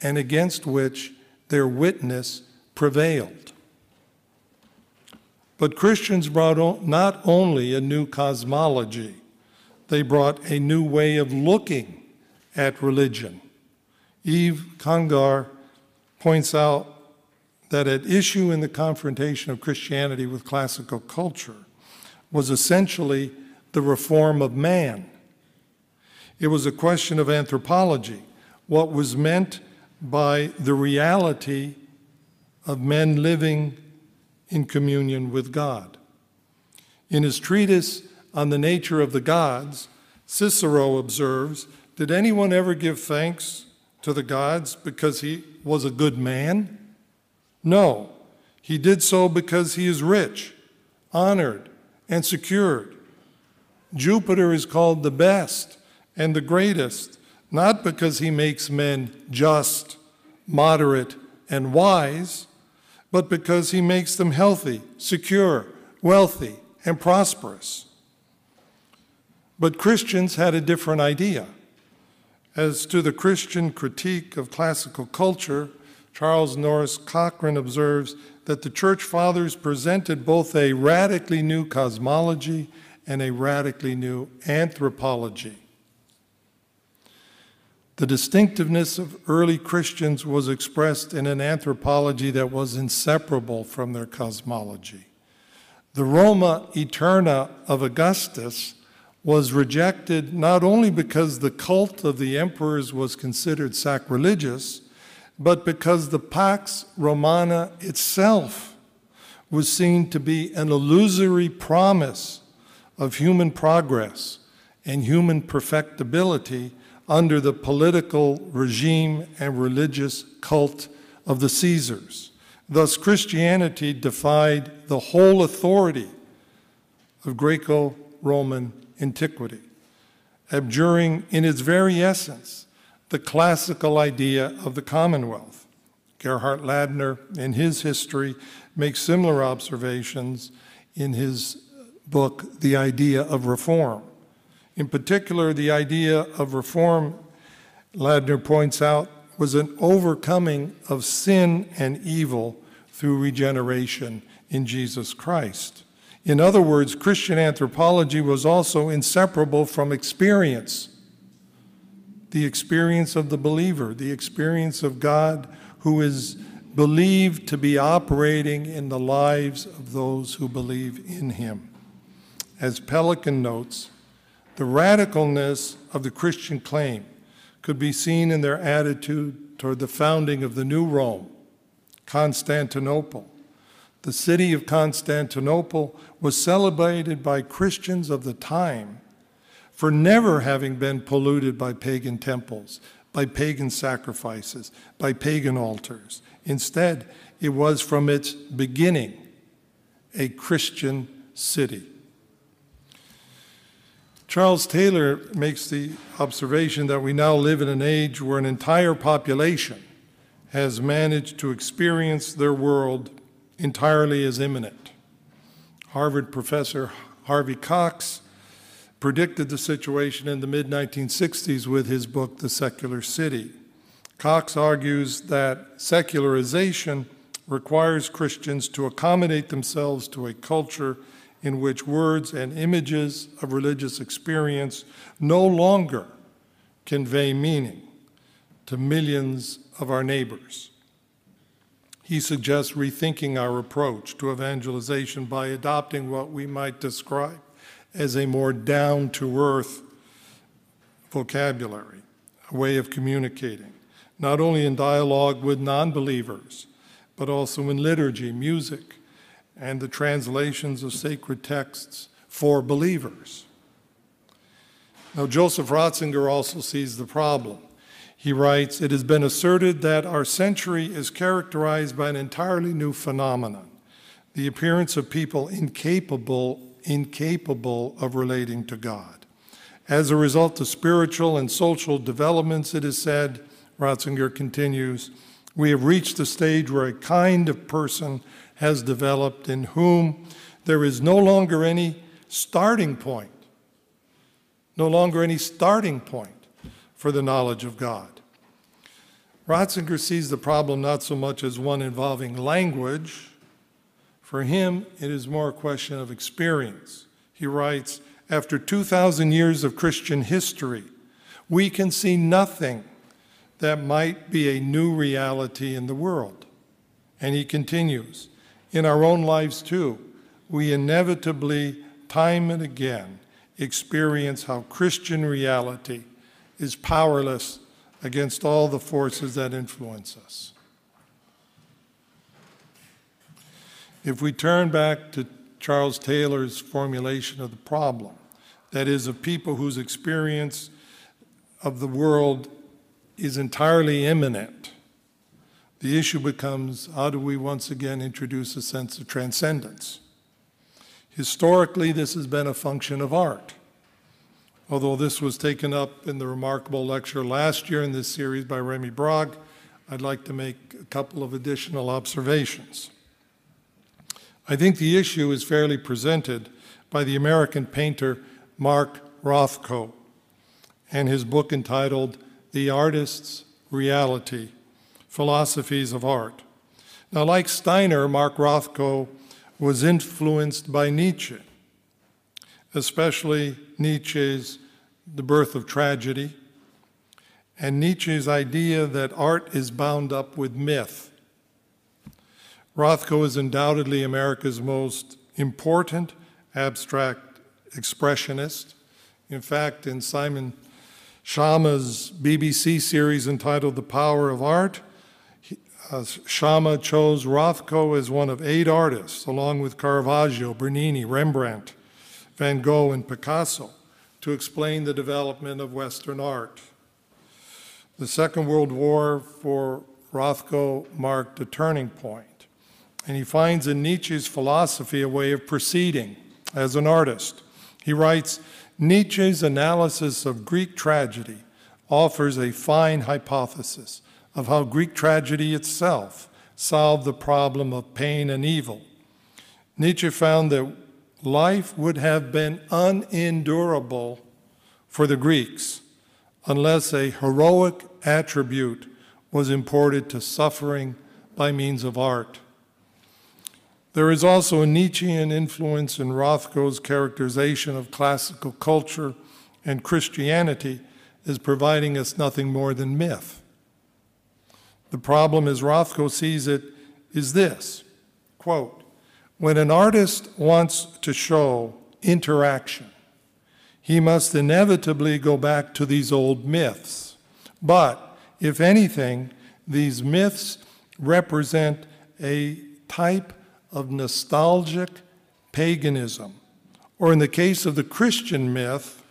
and against which their witness prevailed. But Christians brought not only a new cosmology, they brought a new way of looking at religion. Yves Congar points out that at issue in the confrontation of Christianity with classical culture was essentially the reform of man. It was a question of anthropology, what was meant by the reality of men living in communion with God. In his treatise on the nature of the gods, Cicero observes Did anyone ever give thanks to the gods because he was a good man? No, he did so because he is rich, honored, and secured. Jupiter is called the best and the greatest, not because he makes men just, moderate, and wise, but because he makes them healthy, secure, wealthy, and prosperous. But Christians had a different idea. As to the Christian critique of classical culture, Charles Norris Cochrane observes that the church fathers presented both a radically new cosmology and a radically new anthropology. The distinctiveness of early Christians was expressed in an anthropology that was inseparable from their cosmology. The Roma Aeterna of Augustus was rejected not only because the cult of the emperors was considered sacrilegious, but because the Pax Romana itself was seen to be an illusory promise of human progress and human perfectibility under the political regime and religious cult of the Caesars. Thus, Christianity defied the whole authority of Greco Roman antiquity, abjuring in its very essence the classical idea of the Commonwealth. Gerhard Ladner, in his history, makes similar observations in his book, The Idea of Reform. In particular, the idea of reform, Ladner points out, was an overcoming of sin and evil through regeneration in Jesus Christ. In other words, Christian anthropology was also inseparable from experience the experience of the believer, the experience of God who is believed to be operating in the lives of those who believe in him. As Pelikan notes, the radicalness of the Christian claim could be seen in their attitude toward the founding of the new Rome, Constantinople, the city of Constantinople was celebrated by Christians of the time for never having been polluted by pagan temples, by pagan sacrifices, by pagan altars. Instead, it was from its beginning a Christian city. Charles Taylor makes the observation that we now live in an age where an entire population has managed to experience their world entirely as immanent. Harvard professor Harvey Cox predicted the situation in the mid 1960s with his book, The Secular City. Cox argues that secularization requires Christians to accommodate themselves to a culture in which words and images of religious experience no longer convey meaning to millions of our neighbors. He suggests rethinking our approach to evangelization by adopting what we might describe as a more down to earth vocabulary, a way of communicating, not only in dialogue with non believers, but also in liturgy, music, and the translations of sacred texts for believers. Now, Joseph Ratzinger also sees the problem. He writes It has been asserted that our century is characterized by an entirely new phenomenon the appearance of people incapable, incapable of relating to God. As a result of spiritual and social developments, it is said, Ratzinger continues, we have reached the stage where a kind of person has developed in whom there is no longer any starting point, no longer any starting point for the knowledge of God. Ratzinger sees the problem not so much as one involving language. For him, it is more a question of experience. He writes After 2,000 years of Christian history, we can see nothing that might be a new reality in the world. And he continues In our own lives, too, we inevitably, time and again, experience how Christian reality is powerless against all the forces that influence us. If we turn back to Charles Taylor's formulation of the problem, that is, of people whose experience of the world is entirely immanent, the issue becomes how do we once again introduce a sense of transcendence? Historically, this has been a function of art. Although this was taken up in the remarkable lecture last year in this series by Rémi Brague, I'd like to make a couple of additional observations. I think the issue is fairly presented by the American painter Mark Rothko and his book entitled The Artist's Reality Philosophies of Art. Now, like Steiner, Mark Rothko was influenced by Nietzsche, especially Nietzsche's the birth of tragedy, and Nietzsche's idea that art is bound up with myth. Rothko is undoubtedly America's most important abstract expressionist. In fact, in Simon Schama's BBC series entitled The Power of Art, uh, Schama chose Rothko as one of eight artists, along with Caravaggio, Bernini, Rembrandt, Van Gogh, and Picasso to explain the development of Western art. The Second World War for Rothko marked a turning point, and he finds in Nietzsche's philosophy a way of proceeding as an artist. He writes Nietzsche's analysis of Greek tragedy offers a fine hypothesis of how Greek tragedy itself solved the problem of pain and evil. Nietzsche found that life would have been unendurable for the Greeks unless a heroic attribute was imported to suffering by means of art. There is also a Nietzschean influence in Rothko's characterization of classical culture and Christianity as providing us nothing more than myth. The problem, as Rothko sees it, is this quote, when an artist wants to show interaction, he must inevitably go back to these old myths. But, if anything, these myths represent a type of nostalgic paganism, or in the case of the Christian myth,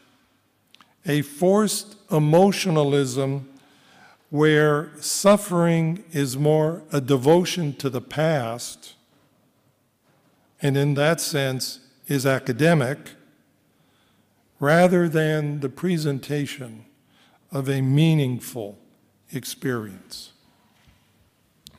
a forced emotionalism where suffering is more a devotion to the past and in that sense is academic rather than the presentation of a meaningful experience.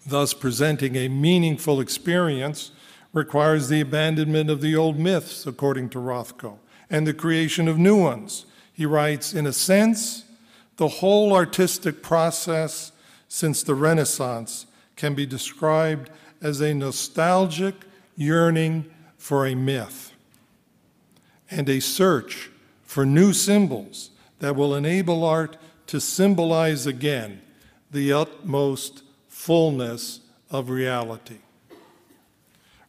Thus, presenting a meaningful experience requires the abandonment of the old myths, according to Rothko, and the creation of new ones. He writes, in a sense, the whole artistic process since the Renaissance can be described as a nostalgic yearning for a myth and a search for new symbols that will enable art to symbolize again the utmost fullness of reality.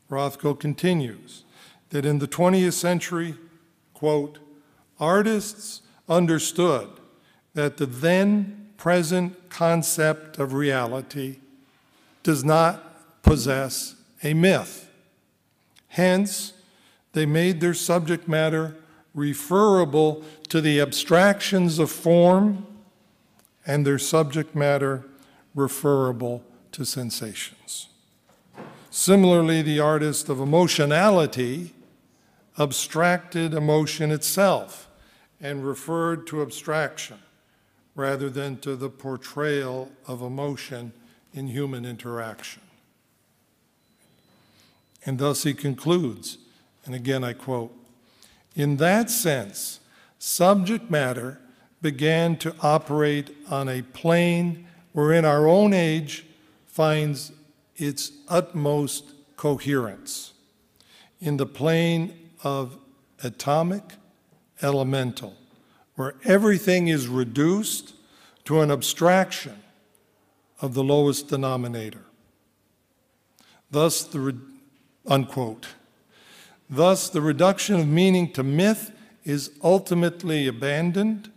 Rothko continues that in the 20th century, quote, artists understood that the then present concept of reality does not possess a myth. Hence, they made their subject matter referable to the abstractions of form and their subject matter referable to sensations. Similarly, the artist of emotionality abstracted emotion itself and referred to abstraction rather than to the portrayal of emotion in human interaction. And thus he concludes, and again I quote In that sense, subject matter began to operate on a plane wherein our own age finds its utmost coherence in the plane of atomic elemental, where everything is reduced to an abstraction of the lowest denominator. Thus, the unquote. Thus, the reduction of meaning to myth is ultimately abandoned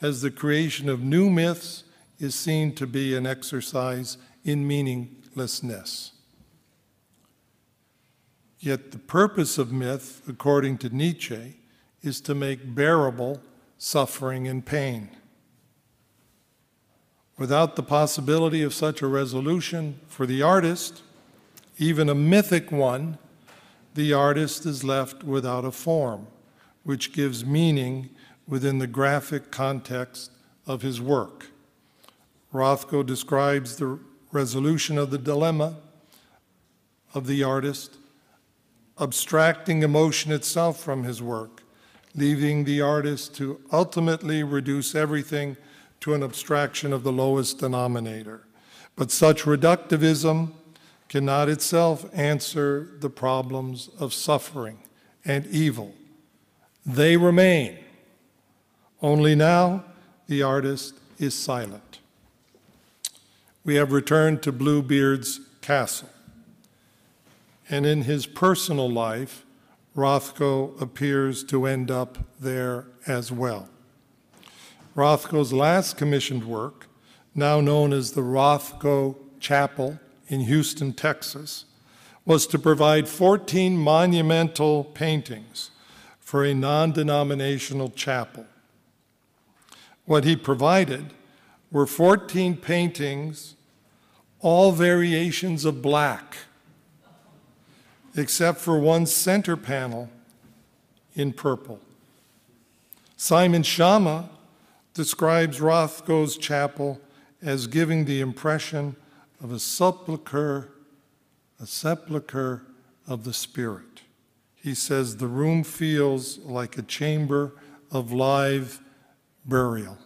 as the creation of new myths is seen to be an exercise in meaninglessness. Yet the purpose of myth, according to Nietzsche, is to make bearable suffering and pain. Without the possibility of such a resolution for the artist, even a mythic one, the artist is left without a form, which gives meaning within the graphic context of his work. Rothko describes the resolution of the dilemma of the artist, abstracting emotion itself from his work, leaving the artist to ultimately reduce everything to an abstraction of the lowest denominator. But such reductivism cannot itself answer the problems of suffering and evil. They remain. Only now the artist is silent. We have returned to Bluebeard's castle. And in his personal life, Rothko appears to end up there as well. Rothko's last commissioned work, now known as the Rothko Chapel in Houston, Texas, was to provide 14 monumental paintings for a non denominational chapel. What he provided were 14 paintings, all variations of black, except for one center panel in purple. Simon Schama describes Rothko's chapel as giving the impression of a sepulchre, a sepulchre of the Spirit. He says the room feels like a chamber of live burial.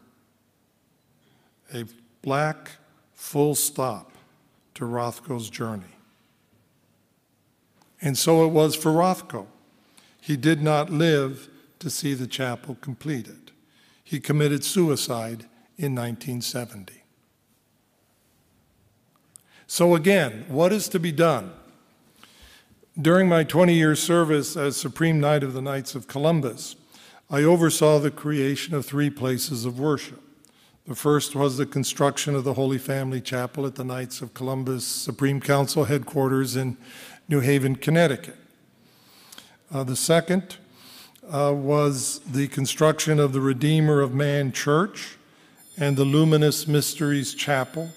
A black full stop to Rothko's journey. And so it was for Rothko. He did not live to see the chapel completed. He committed suicide in 1970. So, again, what is to be done? During my 20 year service as Supreme Knight of the Knights of Columbus, I oversaw the creation of three places of worship. The first was the construction of the Holy Family Chapel at the Knights of Columbus Supreme Council headquarters in New Haven, Connecticut. Uh, the second uh, was the construction of the Redeemer of Man Church and the Luminous Mysteries Chapel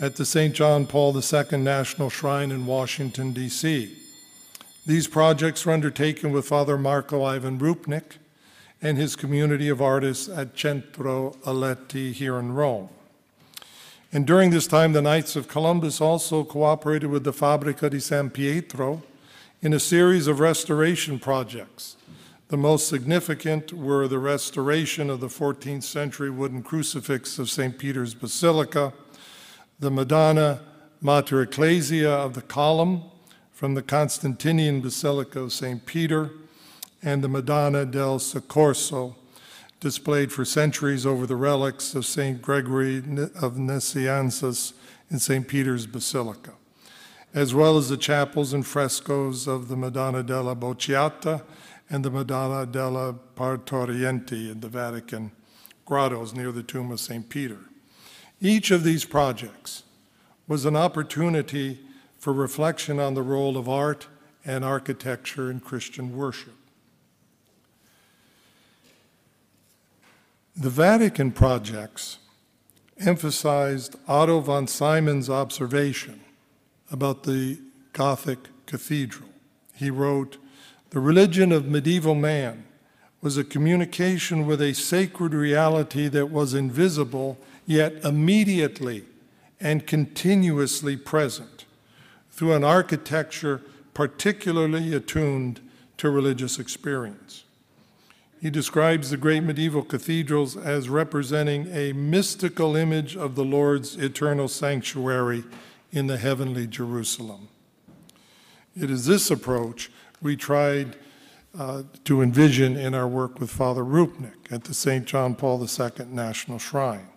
at the St. John Paul II National Shrine in Washington, D.C. These projects were undertaken with Father Marko Ivan Rupnik and his community of artists at Centro Aletti here in Rome. And during this time, the Knights of Columbus also cooperated with the Fabbrica di San Pietro in a series of restoration projects. The most significant were the restoration of the 14th century wooden crucifix of St. Peter's Basilica, the Madonna Mater Ecclesia of the column from the Constantinian Basilica of St. Peter, and the Madonna del Soccorso, displayed for centuries over the relics of St. Gregory of Nazianzus in St. Peter's Basilica, as well as the chapels and frescoes of the Madonna della Bocciata and the Madonna della Partoriente in the Vatican grottos near the tomb of St. Peter. Each of these projects was an opportunity for reflection on the role of art and architecture in Christian worship. The Vatican projects emphasized Otto von Simson's observation about the Gothic cathedral. He wrote, The religion of medieval man was a communication with a sacred reality that was invisible, yet immediately and continuously present through an architecture particularly attuned to religious experience. He describes the great medieval cathedrals as representing a mystical image of the Lord's eternal sanctuary in the heavenly Jerusalem. It is this approach we tried uh, to envision in our work with Father Rupnik at the St. John Paul II National Shrine.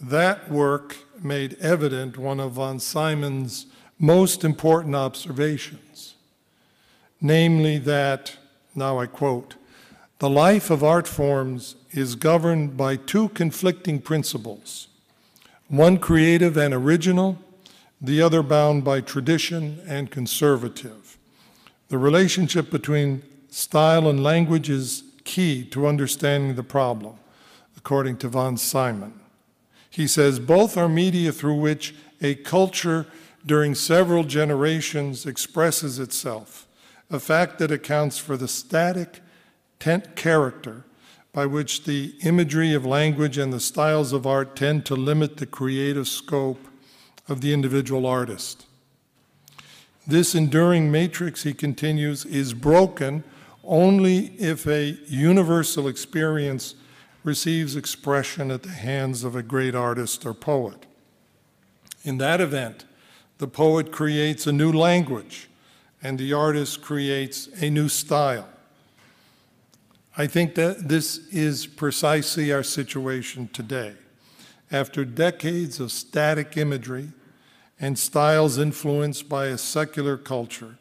That work made evident one of von Simson's most important observations, namely that, now I quote, the life of art forms is governed by two conflicting principles one creative and original, the other bound by tradition and conservative. The relationship between style and language is key to understanding the problem, according to von Simson. He says both are media through which a culture during several generations expresses itself, a fact that accounts for the static tent character by which the imagery of language and the styles of art tend to limit the creative scope of the individual artist. This enduring matrix, he continues, is broken only if a universal experience receives expression at the hands of a great artist or poet. In that event, the poet creates a new language and the artist creates a new style. I think that this is precisely our situation today. After decades of static imagery and styles influenced by a secular culture,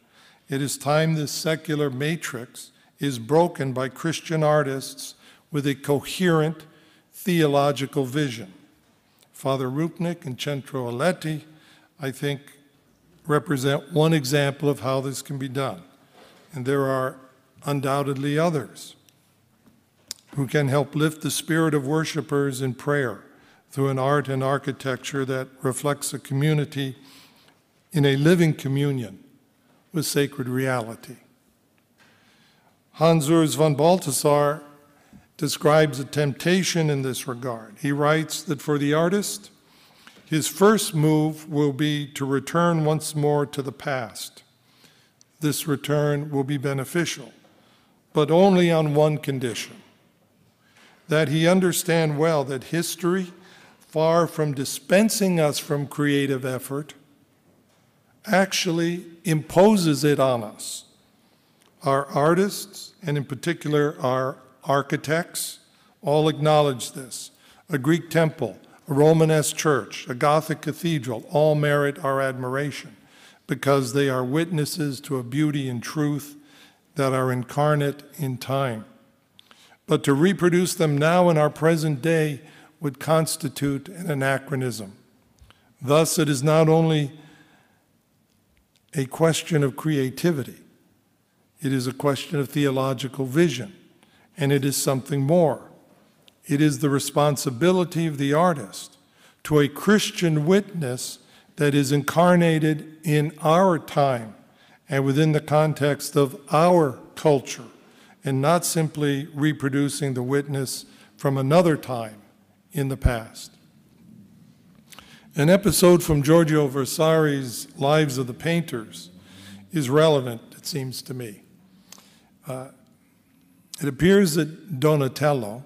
it is time this secular matrix is broken by Christian artists with a coherent theological vision. Father Rupnik and Centro Aletti, I think, represent one example of how this can be done. And there are undoubtedly others who can help lift the spirit of worshipers in prayer through an art and architecture that reflects a community in a living communion with sacred reality. Hans Urs von Balthasar describes a temptation in this regard. He writes that for the artist, his first move will be to return once more to the past. This return will be beneficial, but only on one condition that he understand well that history, far from dispensing us from creative effort, actually imposes it on us. Our artists, and in particular our architects, all acknowledge this. A Greek temple, a Romanesque church, a Gothic cathedral all merit our admiration because they are witnesses to a beauty and truth that are incarnate in time but to reproduce them now in our present day would constitute an anachronism. Thus, it is not only a question of creativity, it is a question of theological vision, and it is something more. It is the responsibility of the artist to a Christian witness that is incarnated in our time and within the context of our culture and not simply reproducing the witness from another time in the past. An episode from Giorgio Vasari's Lives of the Painters is relevant, it seems to me. Uh, it appears that Donatello,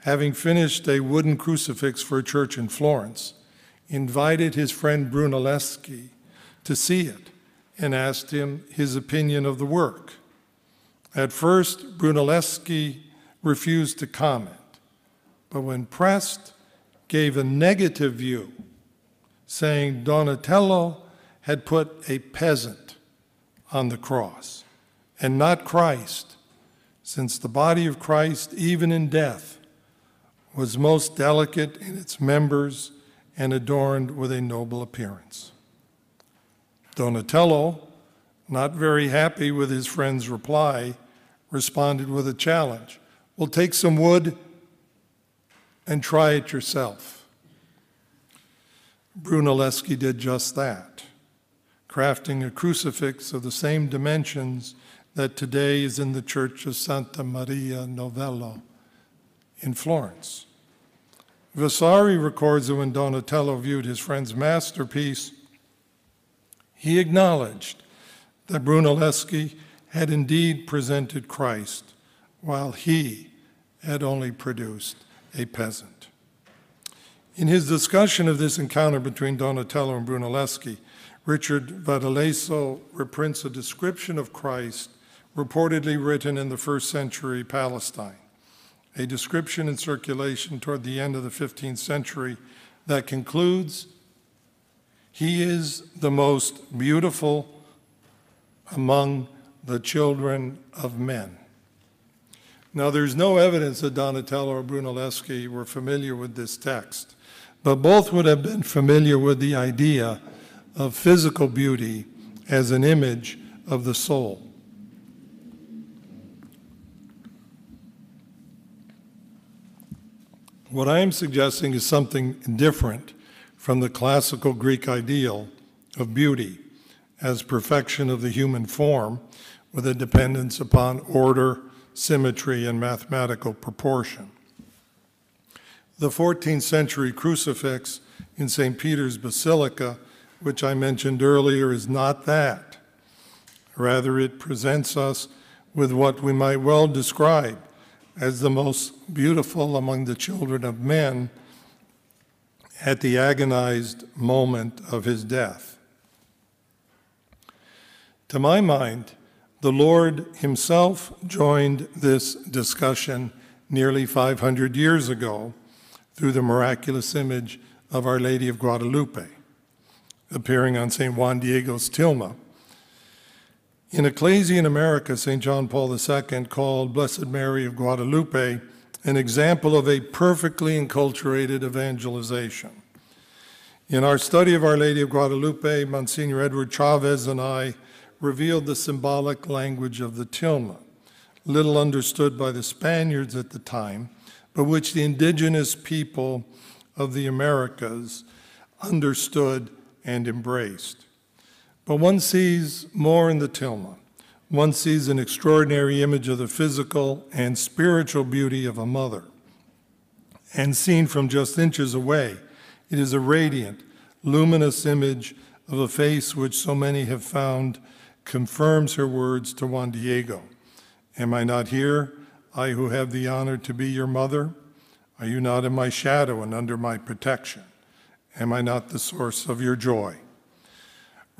having finished a wooden crucifix for a church in Florence, invited his friend Brunelleschi to see it and asked him his opinion of the work. At first, Brunelleschi refused to comment, but when pressed, gave a negative view, saying Donatello had put a peasant on the cross and not Christ, since the body of Christ, even in death, was most delicate in its members and adorned with a noble appearance. Donatello, not very happy with his friend's reply, responded with a challenge. Well, take some wood and try it yourself. Brunelleschi did just that, crafting a crucifix of the same dimensions that today is in the Church of Santa Maria Novella in Florence. Vasari records that when Donatello viewed his friend's masterpiece, he acknowledged that Brunelleschi had indeed presented Christ, while he had only produced a peasant. In his discussion of this encounter between Donatello and Brunelleschi, Richard Viladesau reprints a description of Christ reportedly written in the first century Palestine, a description in circulation toward the end of the 15th century that concludes He is the most beautiful among the children of men. Now, there's no evidence that Donatello or Brunelleschi were familiar with this text, but both would have been familiar with the idea of physical beauty as an image of the soul. What I am suggesting is something different from the classical Greek ideal of beauty as perfection of the human form with a dependence upon order, symmetry, and mathematical proportion. The 14th century crucifix in St. Peter's Basilica, which I mentioned earlier, is not that. Rather, it presents us with what we might well describe as the most beautiful among the children of men at the agonized moment of his death. To my mind, the Lord Himself joined this discussion nearly 500 years ago through the miraculous image of Our Lady of Guadalupe, appearing on St. Juan Diego's tilma in Ecclesia in America, St. John Paul II called Blessed Mary of Guadalupe an example of a perfectly enculturated evangelization. In our study of Our Lady of Guadalupe, Monsignor Edward Chavez and I revealed the symbolic language of the tilma, little understood by the Spaniards at the time, but which the indigenous people of the Americas understood and embraced. But one sees more in the tilma. One sees an extraordinary image of the physical and spiritual beauty of a mother. And seen from just inches away, it is a radiant, luminous image of a face which so many have found confirms her words to Juan Diego. Am I not here, I who have the honor to be your mother? Are you not in my shadow and under my protection? Am I not the source of your joy?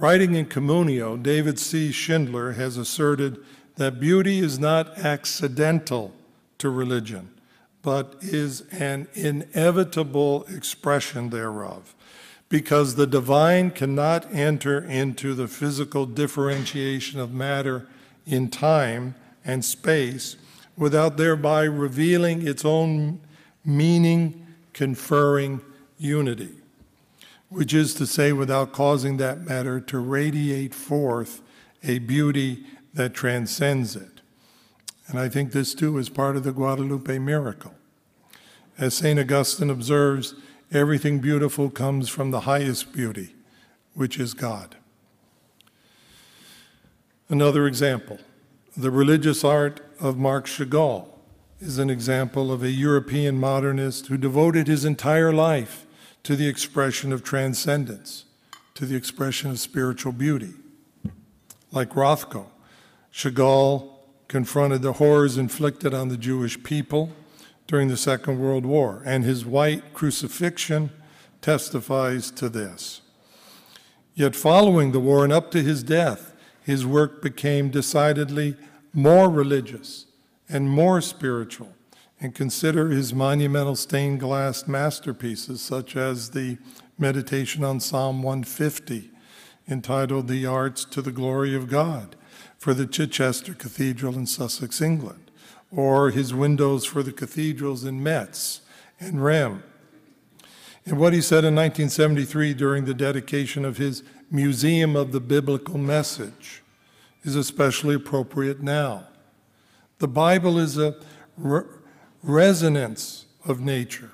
Writing in Communio, David C. Schindler has asserted that beauty is not accidental to religion, but is an inevitable expression thereof, because the divine cannot enter into the physical differentiation of matter in time and space without thereby revealing its own meaning conferring unity which is to say, without causing that matter to radiate forth a beauty that transcends it. And I think this too is part of the Guadalupe miracle. As St. Augustine observes, everything beautiful comes from the highest beauty, which is God. Another example The religious art of Marc Chagall is an example of a European modernist who devoted his entire life to the expression of transcendence, to the expression of spiritual beauty. Like Rothko, Chagall confronted the horrors inflicted on the Jewish people during the Second World War, and his white crucifixion testifies to this. Yet, following the war and up to his death, his work became decidedly more religious and more spiritual. And consider his monumental stained glass masterpieces, such as the Meditation on Psalm 150, entitled The Arts to the Glory of God, for the Chichester Cathedral in Sussex, England, or his windows for the cathedrals in Metz and Rheims. And what he said in 1973 during the dedication of his Museum of the Biblical Message is especially appropriate now. The Bible is a re- resonance of nature,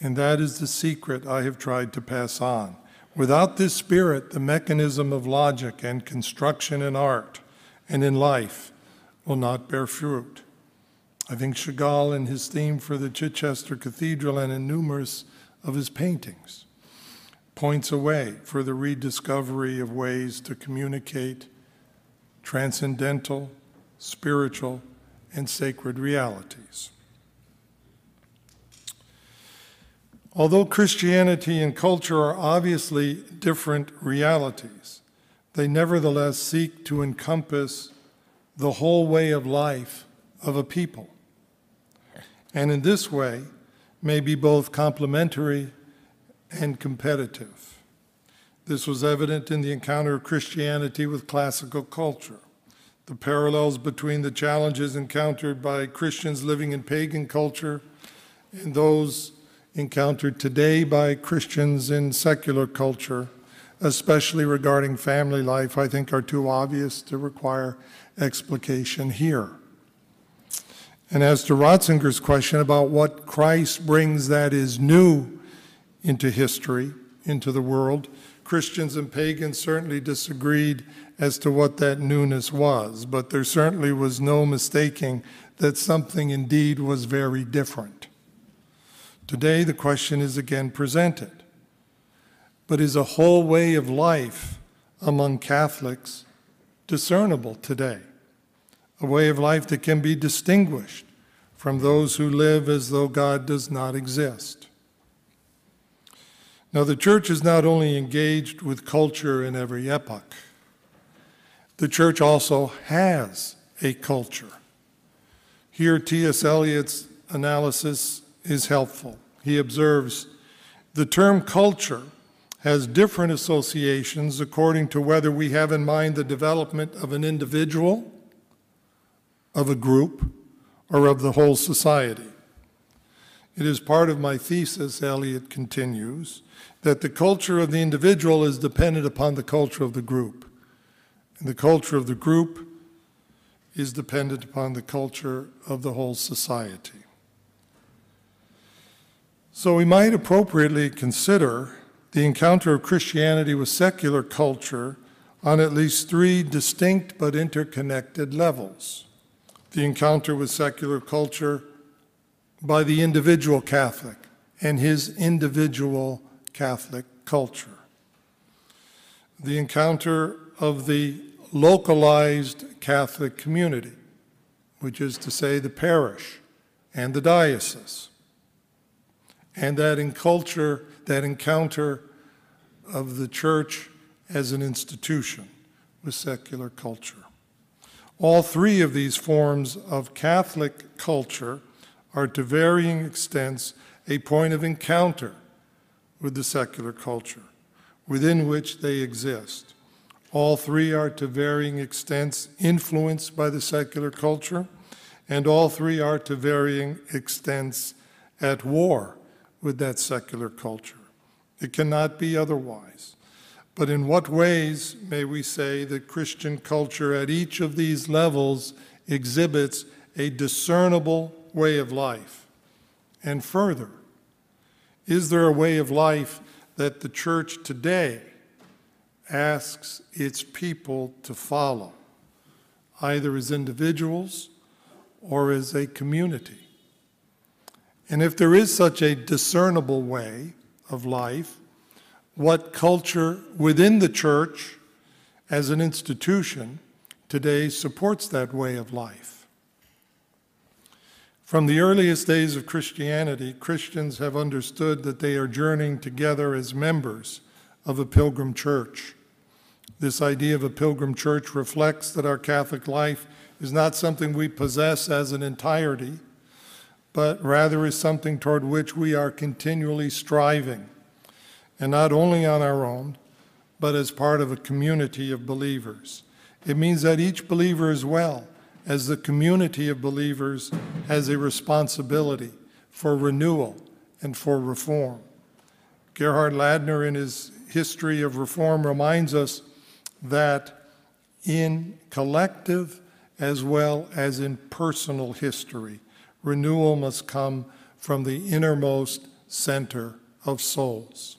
and that is the secret I have tried to pass on. Without this spirit, the mechanism of logic and construction in art and in life will not bear fruit. I think Chagall, in his theme for the Chichester Cathedral and in numerous of his paintings, points a way for the rediscovery of ways to communicate transcendental, spiritual, and sacred realities. Although Christianity and culture are obviously different realities, they nevertheless seek to encompass the whole way of life of a people. And in this way, may be both complementary and competitive. This was evident in the encounter of Christianity with classical culture. The parallels between the challenges encountered by Christians living in pagan culture and those encountered today by Christians in secular culture, especially regarding family life, I think are too obvious to require explication here. And as to Ratzinger's question about what Christ brings that is new into history, into the world, Christians and pagans certainly disagreed as to what that newness was, but there certainly was no mistaking that something indeed was very different. Today, the question is again presented. But is a whole way of life among Catholics discernible today? A way of life that can be distinguished from those who live as though God does not exist. Now, the church is not only engaged with culture in every epoch, the church also has a culture. Here, T.S. Eliot's analysis is helpful. He observes the term culture has different associations according to whether we have in mind the development of an individual, of a group, or of the whole society. It is part of my thesis, Eliot continues, that the culture of the individual is dependent upon the culture of the group. And the culture of the group is dependent upon the culture of the whole society. So we might appropriately consider the encounter of Christianity with secular culture on at least three distinct but interconnected levels. The encounter with secular culture by the individual Catholic and his individual Catholic culture. The encounter of the localized Catholic community, which is to say the parish and the diocese and that in culture, that encounter of the church as an institution with secular culture. All three of these forms of Catholic culture are to varying extents a point of encounter with the secular culture within which they exist. All three are to varying extents influenced by the secular culture, and all three are to varying extents at war with that secular culture. It cannot be otherwise. But in what ways may we say that Christian culture at each of these levels exhibits a discernible way of life? And further, is there a way of life that the church today asks its people to follow? either as individuals or as a community. And if there is such a discernible way of life, what culture within the church as an institution today supports that way of life? From the earliest days of Christianity, Christians have understood that they are journeying together as members of a pilgrim church. This idea of a pilgrim church reflects that our Catholic life is not something we possess as an entirety, but rather is something toward which we are continually striving, and not only on our own, but as part of a community of believers. It means that each believer as well as the community of believers has a responsibility for renewal and for reform. Gerhard Ladner, in his History of Reform, reminds us that in collective as well as in personal history, renewal must come from the innermost center of souls.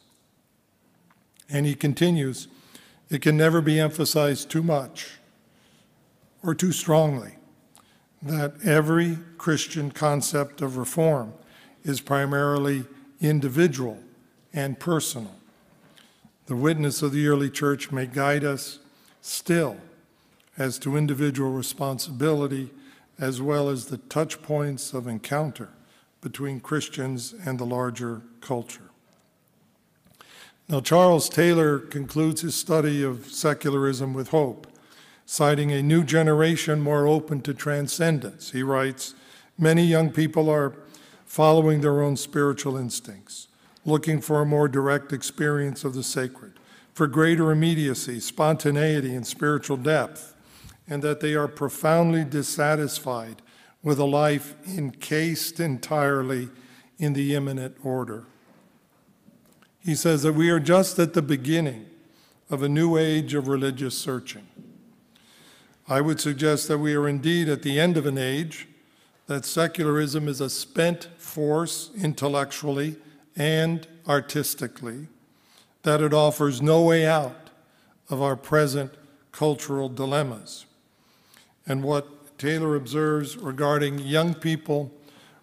And he continues, it can never be emphasized too much or too strongly that every Christian concept of reform is primarily individual and personal. The witness of the early church may guide us still as to individual responsibility as well as the touch points of encounter between Christians and the larger culture. Now, Charles Taylor concludes his study of secularism with hope, citing a new generation more open to transcendence. He writes Many young people are following their own spiritual instincts, looking for a more direct experience of the sacred, for greater immediacy, spontaneity, and spiritual depth and that they are profoundly dissatisfied with a life encased entirely in the immanent order. He says that we are just at the beginning of a new age of religious searching. I would suggest that we are indeed at the end of an age, that secularism is a spent force intellectually and artistically, that it offers no way out of our present cultural dilemmas. And what Taylor observes regarding young people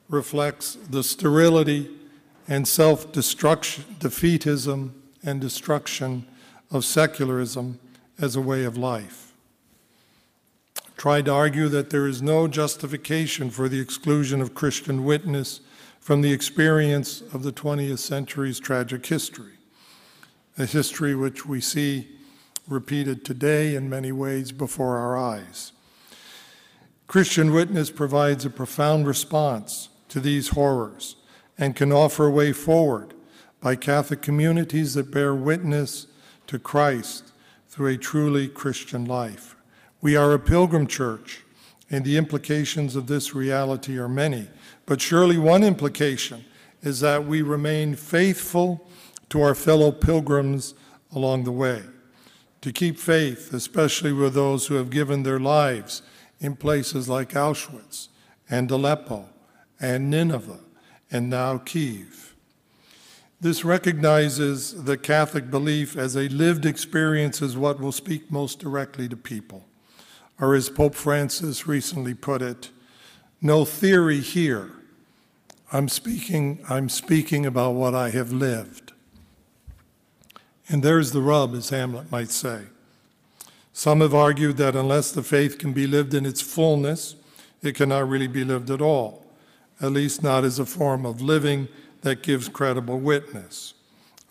reflects the sterility and self destruction, defeatism, and destruction of secularism as a way of life. Tried to argue that there is no justification for the exclusion of Christian witness from the experience of the 20th century's tragic history, a history which we see repeated today in many ways before our eyes. Christian Witness provides a profound response to these horrors and can offer a way forward by Catholic communities that bear witness to Christ through a truly Christian life. We are a pilgrim church, and the implications of this reality are many. But surely one implication is that we remain faithful to our fellow pilgrims along the way. To keep faith, especially with those who have given their lives in places like Auschwitz and Aleppo and Nineveh and now Kiev. This recognizes the Catholic belief as a lived experience is what will speak most directly to people. Or as Pope Francis recently put it, no theory here. I'm speaking, I'm speaking about what I have lived. And there's the rub, as Hamlet might say. Some have argued that unless the faith can be lived in its fullness, it cannot really be lived at all, at least not as a form of living that gives credible witness.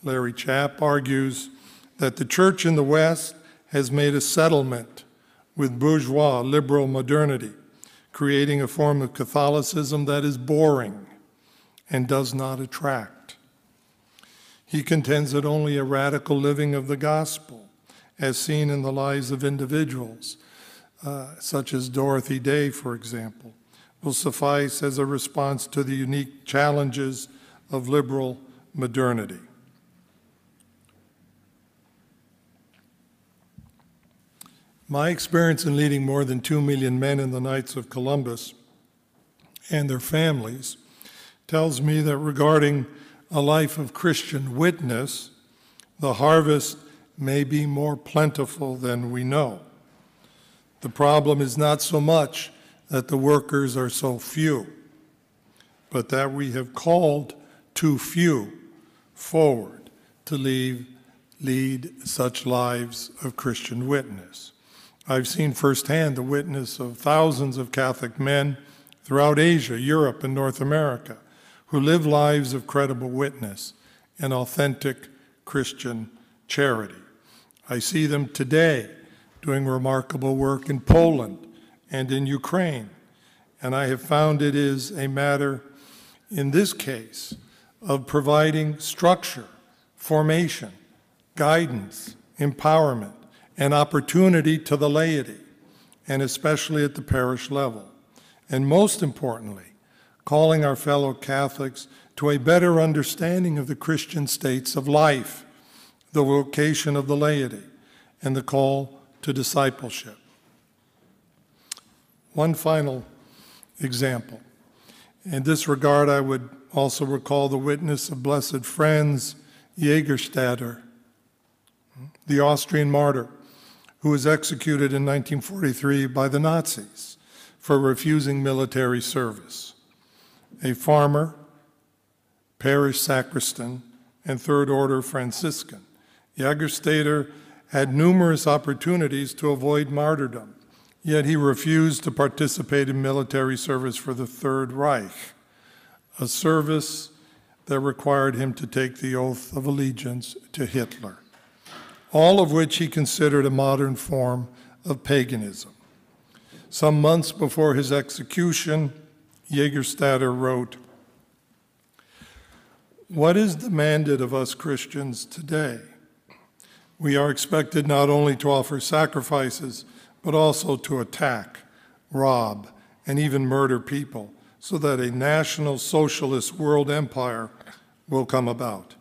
Larry Chapp argues that the church in the West has made a settlement with bourgeois liberal modernity, creating a form of Catholicism that is boring and does not attract. He contends that only a radical living of the gospel as seen in the lives of individuals, uh, such as Dorothy Day, for example, will suffice as a response to the unique challenges of liberal modernity. My experience in leading more than two million men in the Knights of Columbus and their families tells me that regarding a life of Christian witness, the harvest may be more plentiful than we know. The problem is not so much that the workers are so few, but that we have called too few forward to leave, lead such lives of Christian witness. I've seen firsthand the witness of thousands of Catholic men throughout Asia, Europe, and North America who live lives of credible witness and authentic Christian charity. I see them today doing remarkable work in Poland and in Ukraine, and I have found it is a matter, in this case, of providing structure, formation, guidance, empowerment, and opportunity to the laity, and especially at the parish level. And most importantly, calling our fellow Catholics to a better understanding of the Christian states of life, the vocation of the laity, and the call to discipleship. One final example. In this regard, I would also recall the witness of Blessed Franz Jägerstätter, the Austrian martyr who was executed in 1943 by the Nazis for refusing military service. A farmer, parish sacristan, and Third Order Franciscan, Jägerstätter had numerous opportunities to avoid martyrdom, yet he refused to participate in military service for the Third Reich, a service that required him to take the oath of allegiance to Hitler all of which he considered a modern form of paganism. Some months before his execution, Jägerstätter wrote, What is demanded of us Christians today? We are expected not only to offer sacrifices, but also to attack, rob, and even murder people so that a national socialist world empire will come about.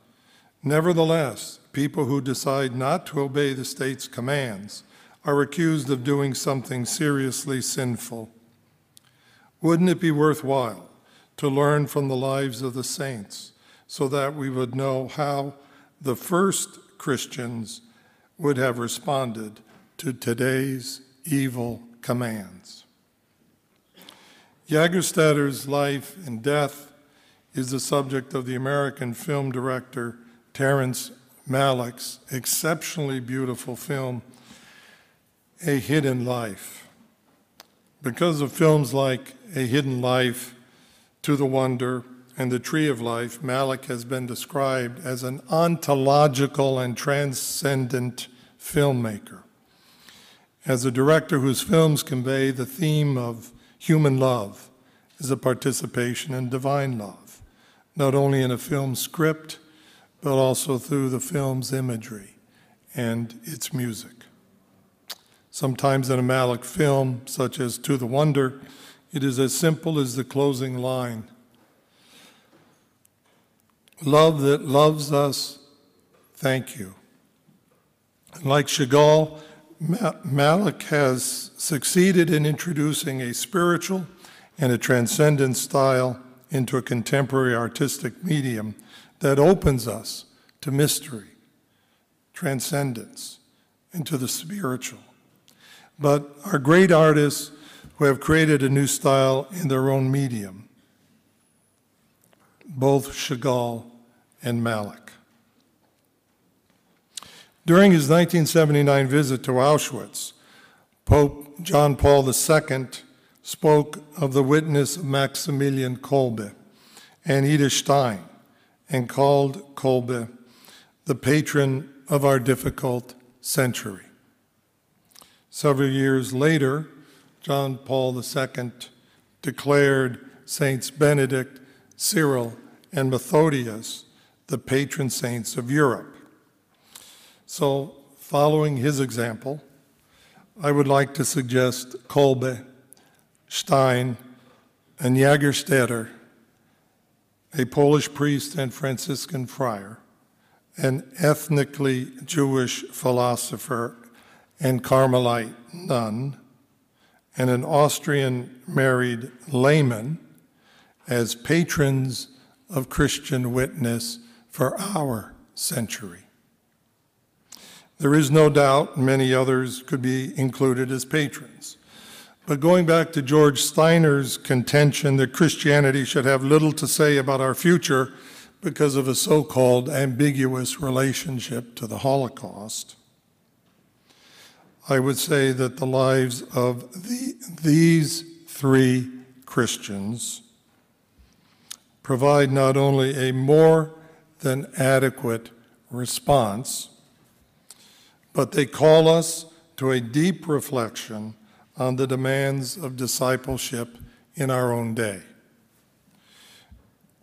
Nevertheless, people who decide not to obey the state's commands are accused of doing something seriously sinful. Wouldn't it be worthwhile to learn from the lives of the saints so that we would know how the first Christians would have responded to today's evil commands? Jägerstätter's life and death is the subject of the American film director Terrence Malick's exceptionally beautiful film, A Hidden Life. Because of films like A Hidden Life, To the Wonder, and The Tree of Life, Malick has been described as an ontological and transcendent filmmaker. As a director whose films convey the theme of human love as a participation in divine love, not only in a film script, but also through the film's imagery and its music. Sometimes in a Malick film, such as To the Wonder, it is as simple as the closing line Love that loves us, thank you. Like Chagall, Malick has succeeded in introducing a spiritual and a transcendent style into a contemporary artistic medium that opens us to mystery, transcendence, and to the spiritual. But our great artists who have created a new style in their own medium, both Chagall and Malick. During his 1979 visit to Auschwitz, Pope John Paul II spoke of the witness Maximilian Kolbe and Edith Stein and called Kolbe the patron of our difficult century. Several years later, John Paul II declared Saints Benedict, Cyril, and Methodius the patron saints of Europe. So, following his example, I would like to suggest Kolbe, Stein, and Jägerstätter a Polish priest and Franciscan friar, an ethnically Jewish philosopher and Carmelite nun, and an Austrian married layman as patrons of Christian witness for our century. There is no doubt many others could be included as patrons. But going back to George Steiner's contention that Christianity should have little to say about our future because of a so called ambiguous relationship to the Holocaust, I would say that the lives of the, these three Christians provide not only a more than adequate response, but they call us to a deep reflection on the demands of discipleship in our own day.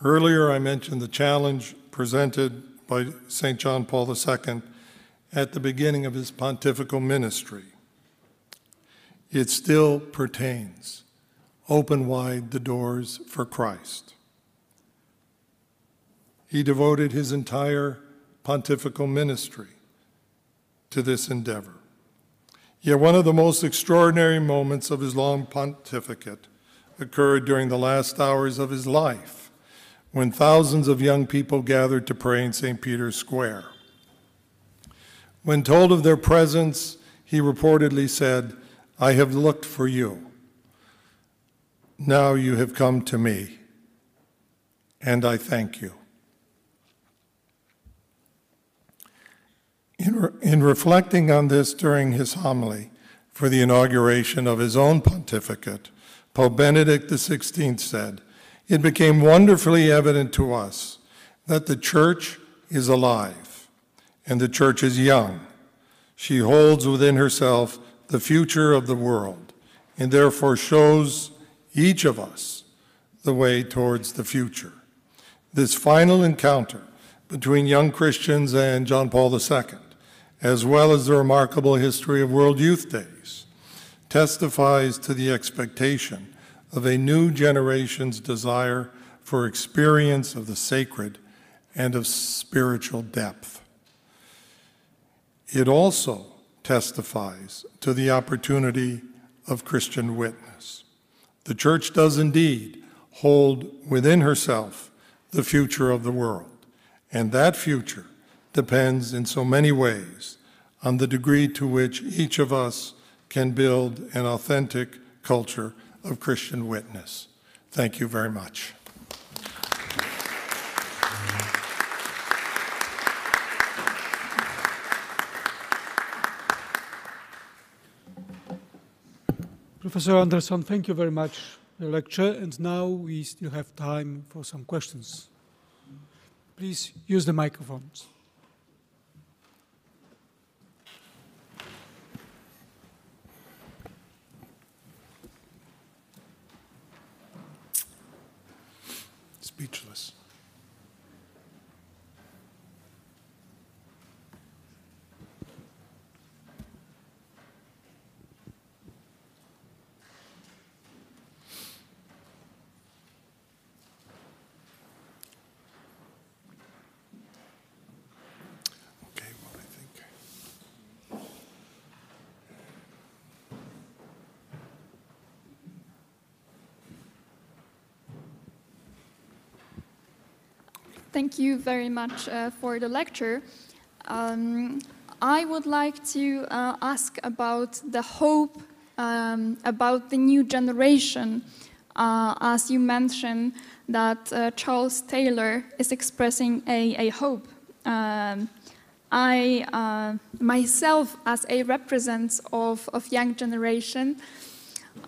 Earlier, I mentioned the challenge presented by St. John Paul II at the beginning of his pontifical ministry. It still pertains. Open wide the doors for Christ. He devoted his entire pontifical ministry to this endeavor. Yet one of the most extraordinary moments of his long pontificate occurred during the last hours of his life, when thousands of young people gathered to pray in St. Peter's Square. When told of their presence, he reportedly said, I have looked for you. Now you have come to me, and I thank you. In, re in reflecting on this during his homily for the inauguration of his own pontificate, Pope Benedict XVI said, It became wonderfully evident to us that the Church is alive and the Church is young. She holds within herself the future of the world and therefore shows each of us the way towards the future. This final encounter between young Christians and John Paul II as well as the remarkable history of World Youth Days, testifies to the expectation of a new generation's desire for experience of the sacred and of spiritual depth. It also testifies to the opportunity of Christian witness. The Church does indeed hold within herself the future of the world, and that future depends in so many ways on the degree to which each of us can build an authentic culture of Christian witness. Thank you very much. Professor Anderson, thank you very much for the lecture. And now we still have time for some questions. Please use the microphones. Speechless. Okay, well, I think. Thank you very much uh, for the lecture. Um, I would like to uh, ask about the hope um, about the new generation. Uh, as you mentioned, that uh, Charles Taylor is expressing a, a hope. Um, I uh, myself, as a representative of, of young generation,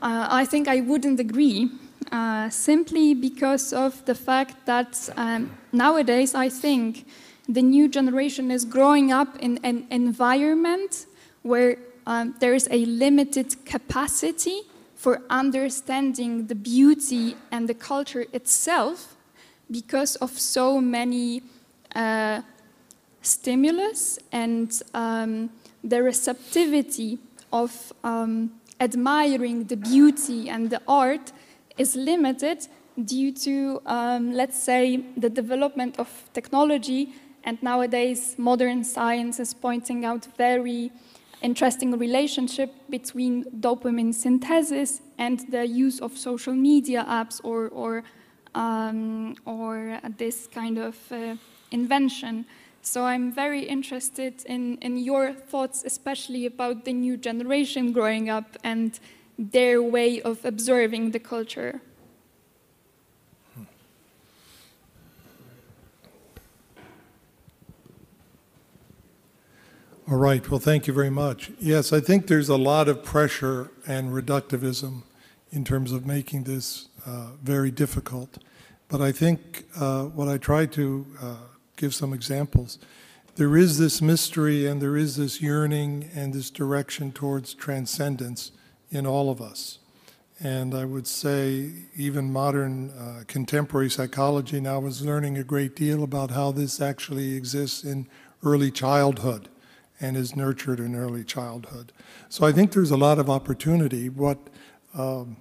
uh, I think I wouldn't agree uh, simply because of the fact that um, nowadays I think the new generation is growing up in an environment where um, there is a limited capacity for understanding the beauty and the culture itself because of so many uh, stimulus and um, the receptivity of um, admiring the beauty and the art is limited due to, um, let's say, the development of technology. And nowadays, modern science is pointing out very interesting relationship between dopamine synthesis and the use of social media apps or, or, um, or this kind of uh, invention. So I'm very interested in, in your thoughts, especially about the new generation growing up and their way of observing the culture. All right, well, thank you very much. Yes, I think there's a lot of pressure and reductivism in terms of making this uh, very difficult. But I think uh, what I try to uh, give some examples, there is this mystery and there is this yearning and this direction towards transcendence in all of us. And I would say even modern uh, contemporary psychology now is learning a great deal about how this actually exists in early childhood and is nurtured in early childhood. So I think there's a lot of opportunity. What um,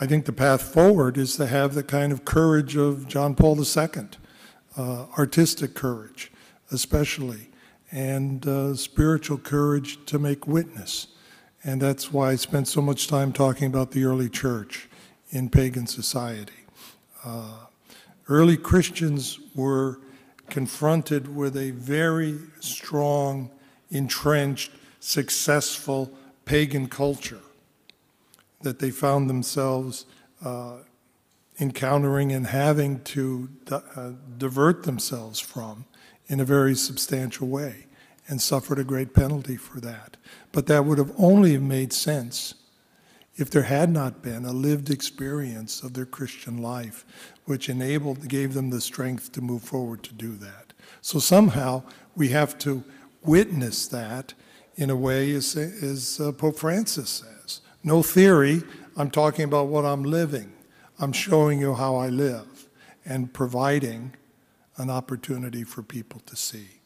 I think the path forward is to have the kind of courage of John Paul II, uh, artistic courage, especially, and uh, spiritual courage to make witness. And that's why I spent so much time talking about the early church in pagan society. Uh, early Christians were confronted with a very strong, entrenched, successful pagan culture that they found themselves uh, encountering and having to uh, divert themselves from in a very substantial way and suffered a great penalty for that. But that would have only made sense if there had not been a lived experience of their Christian life, which enabled, gave them the strength to move forward to do that. So somehow we have to witness that in a way, as, as uh, Pope Francis says. No theory, I'm talking about what I'm living. I'm showing you how I live and providing an opportunity for people to see.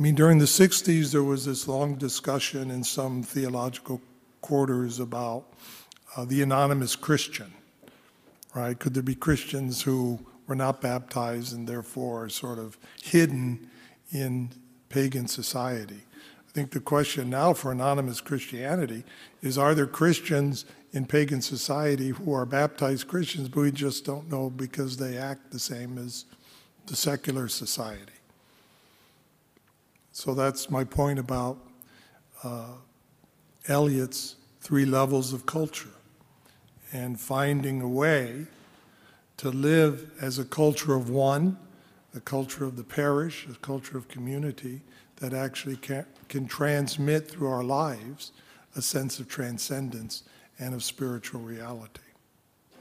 I mean, during the 60s, there was this long discussion in some theological quarters about uh, the anonymous Christian, right? Could there be Christians who were not baptized and therefore sort of hidden in pagan society? I think the question now for anonymous Christianity is are there Christians in pagan society who are baptized Christians, but we just don't know because they act the same as the secular society? So that's my point about uh, Eliot's three levels of culture and finding a way to live as a culture of one, a culture of the parish, a culture of community that actually can, can transmit through our lives a sense of transcendence and of spiritual reality.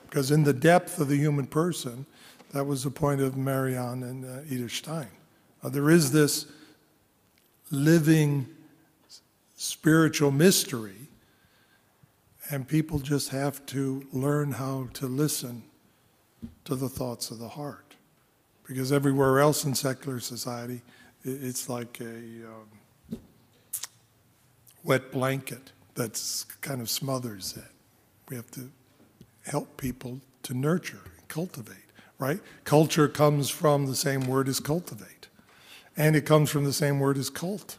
Because in the depth of the human person, that was the point of Marianne and uh, Edith Stein. Uh, there is this living spiritual mystery and people just have to learn how to listen to the thoughts of the heart. Because everywhere else in secular society, it's like a um, wet blanket that kind of smothers it. We have to help people to nurture, and cultivate, right? Culture comes from the same word as cultivate, and it comes from the same word as cult.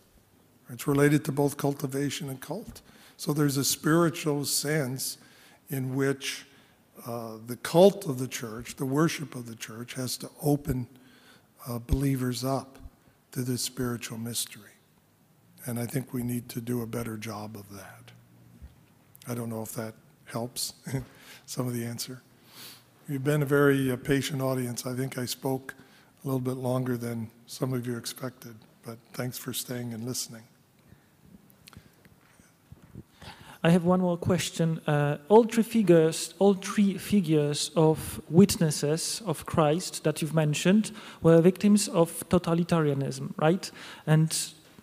It's related to both cultivation and cult. So there's a spiritual sense in which uh, the cult of the church, the worship of the church, has to open uh, believers up to this spiritual mystery. And I think we need to do a better job of that. I don't know if that helps some of the answer. You've been a very uh, patient audience. I think I spoke a little bit longer than some of you expected, but thanks for staying and listening. I have one more question. Uh, all three figures, all three figures of witnesses of Christ that you've mentioned were victims of totalitarianism, right? And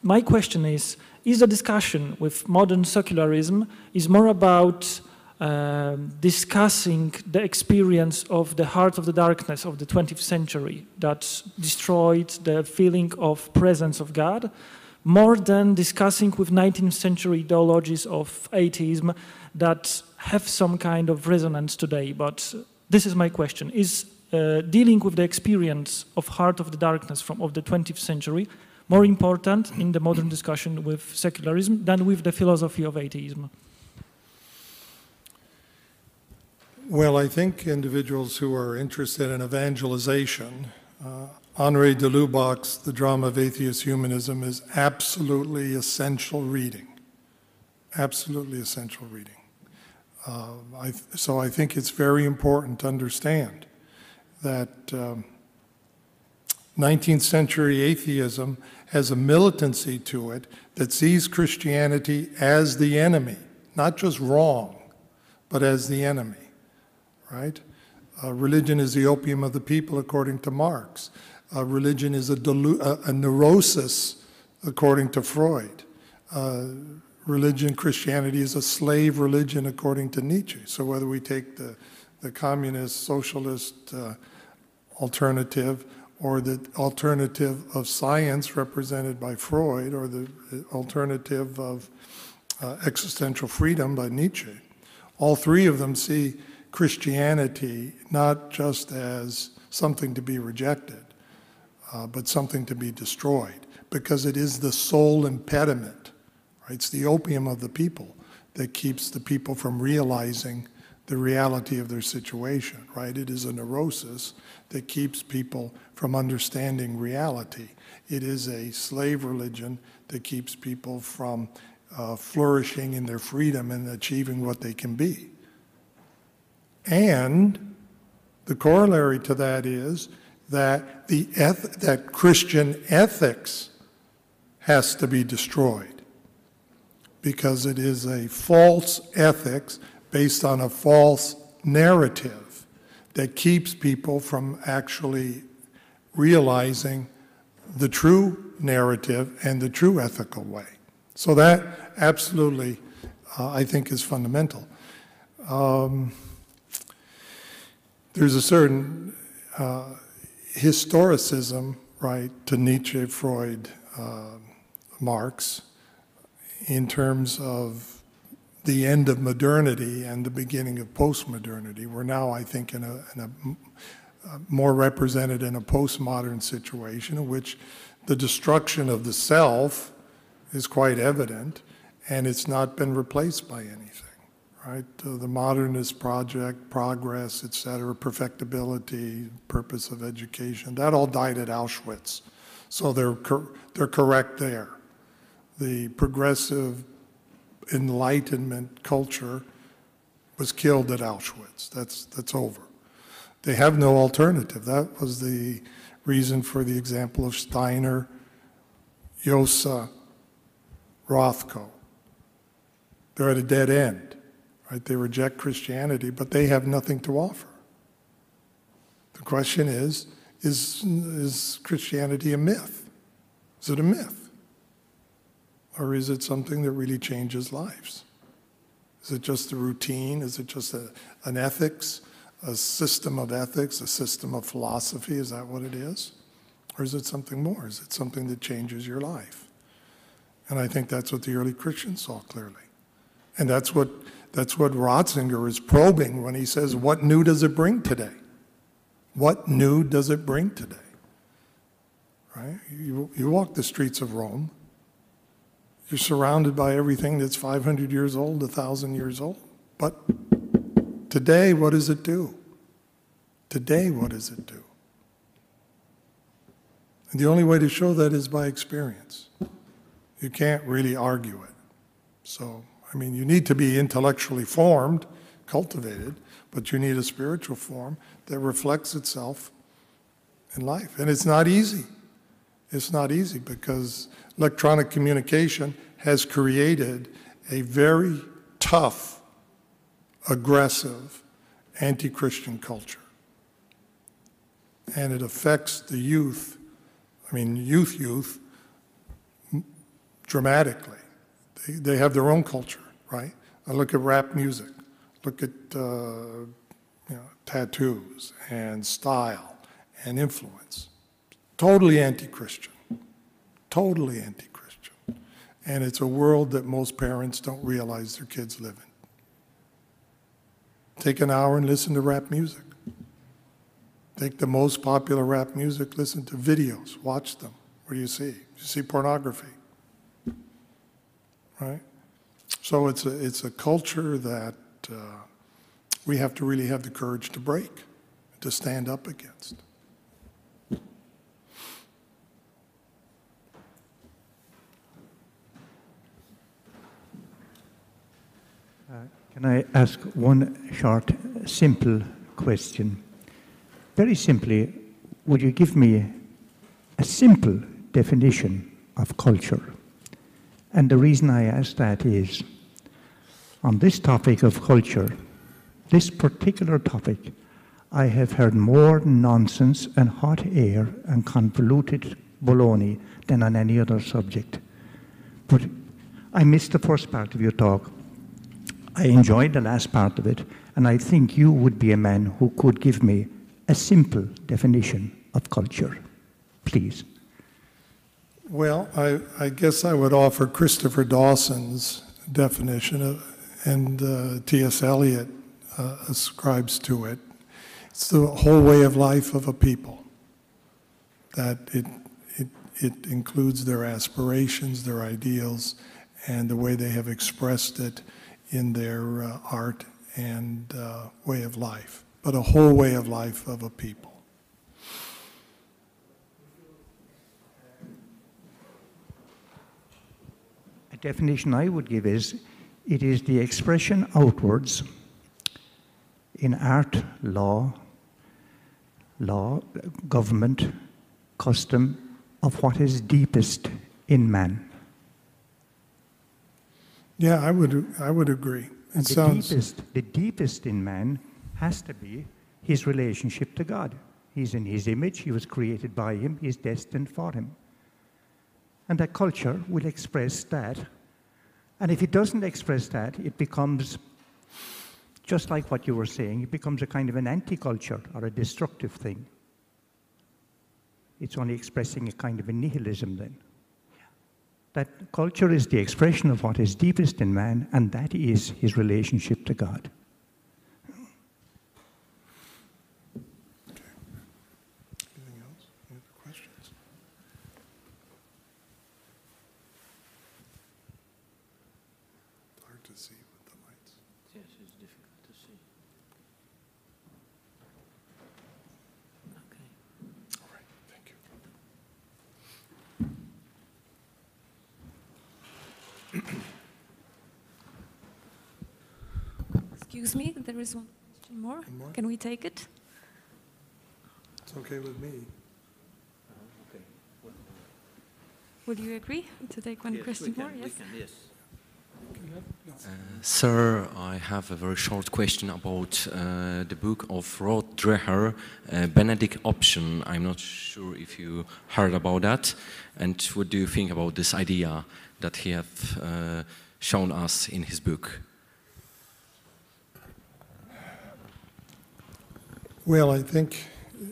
my question is: Is the discussion with modern secularism is more about um, discussing the experience of the heart of the darkness of the 20th century that destroyed the feeling of presence of God? more than discussing with 19th century ideologies of atheism that have some kind of resonance today. But this is my question. Is uh, dealing with the experience of heart of the darkness from of the 20th century more important in the modern discussion with secularism than with the philosophy of atheism? Well, I think individuals who are interested in evangelization Uh, Henri de Lubac's The Drama of Atheist Humanism is absolutely essential reading. Absolutely essential reading. Uh, I, so I think it's very important to understand that um, 19th century atheism has a militancy to it that sees Christianity as the enemy, not just wrong, but as the enemy, right? Uh, religion is the opium of the people, according to Marx. Uh, religion is a, a, a, neurosis, according to Freud. Uh, religion, Christianity is a slave religion, according to Nietzsche. So whether we take the, the communist, socialist uh, alternative, or the alternative of science represented by Freud, or the alternative of uh, existential freedom by Nietzsche, all three of them see Christianity not just as something to be rejected, uh, but something to be destroyed, because it is the sole impediment. Right? It's the opium of the people that keeps the people from realizing the reality of their situation, right? It is a neurosis that keeps people from understanding reality. It is a slave religion that keeps people from uh, flourishing in their freedom and achieving what they can be. And the corollary to that is that the eth- that Christian ethics has to be destroyed because it is a false ethics based on a false narrative that keeps people from actually realizing the true narrative and the true ethical way. So that absolutely, uh, I think, is fundamental. Um, there's a certain uh, historicism, right, to Nietzsche, Freud, uh, Marx, in terms of the end of modernity and the beginning of postmodernity. We're now, I think, in a, in a uh, more represented in a postmodern situation in which the destruction of the self is quite evident and it's not been replaced by anything right? Uh, the modernist project, progress, et cetera, perfectibility, purpose of education, that all died at Auschwitz. So they're, cor- they're correct there. The progressive enlightenment culture was killed at Auschwitz. That's, that's over. They have no alternative. That was the reason for the example of Steiner, Josse, Rothko. They're at a dead end. Right? They reject Christianity, but they have nothing to offer. The question is, is, is Christianity a myth? Is it a myth? Or is it something that really changes lives? Is it just a routine? Is it just a, an ethics, a system of ethics, a system of philosophy? Is that what it is? Or is it something more? Is it something that changes your life? And I think that's what the early Christians saw clearly. And that's what that's what Ratzinger is probing when he says, What new does it bring today? What new does it bring today? Right? You, you walk the streets of Rome, you're surrounded by everything that's 500 years old, 1,000 years old. But today, what does it do? Today, what does it do? And the only way to show that is by experience. You can't really argue it. So I mean, you need to be intellectually formed, cultivated, but you need a spiritual form that reflects itself in life. And it's not easy. It's not easy because electronic communication has created a very tough, aggressive, anti Christian culture. And it affects the youth, I mean, youth, youth, dramatically. They, they have their own culture, right? I look at rap music, look at uh, you know, tattoos and style and influence. Totally anti Christian. Totally anti Christian. And it's a world that most parents don't realize their kids live in. Take an hour and listen to rap music. Take the most popular rap music, listen to videos, watch them. What do you see? You see pornography right? So it's a, it's a culture that uh, we have to really have the courage to break, to stand up against. Uh, can I ask one short, simple question? Very simply, would you give me a simple definition of culture? And the reason I ask that is on this topic of culture, this particular topic, I have heard more nonsense and hot air and convoluted baloney than on any other subject. But I missed the first part of your talk. I enjoyed the last part of it, and I think you would be a man who could give me a simple definition of culture. Please. Well, I, I guess I would offer Christopher Dawson's definition, of, and uh, T.S. Eliot uh, ascribes to it. It's the whole way of life of a people. That it, it, it includes their aspirations, their ideals, and the way they have expressed it in their uh, art and uh, way of life, but a whole way of life of a people. A definition I would give is it is the expression outwards in art, law, law, government, custom of what is deepest in man. Yeah, I would, I would agree. And It the sounds, deepest, the deepest in man has to be his relationship to God. He's in his image, he was created by him, he's destined for him. And that culture will express that. And if it doesn't express that, it becomes just like what you were saying, it becomes a kind of an anti culture or a destructive thing. It's only expressing a kind of a nihilism then. That culture is the expression of what is deepest in man, and that is his relationship to God. anything else? Any other questions? It's hard to see with the lights. Yes, it's difficult to see. Okay. All right, thank you. Excuse me, there is one more. One more? Can we take it? It's okay with me. Would you agree to take one Yes, we question can, more? we Yes. can, yes. Uh, sir, I have a very short question about uh, the book of Rod Dreher, uh, Benedict Option. I'm not sure if you heard about that. And what do you think about this idea that he has uh, shown us in his book? Well, I think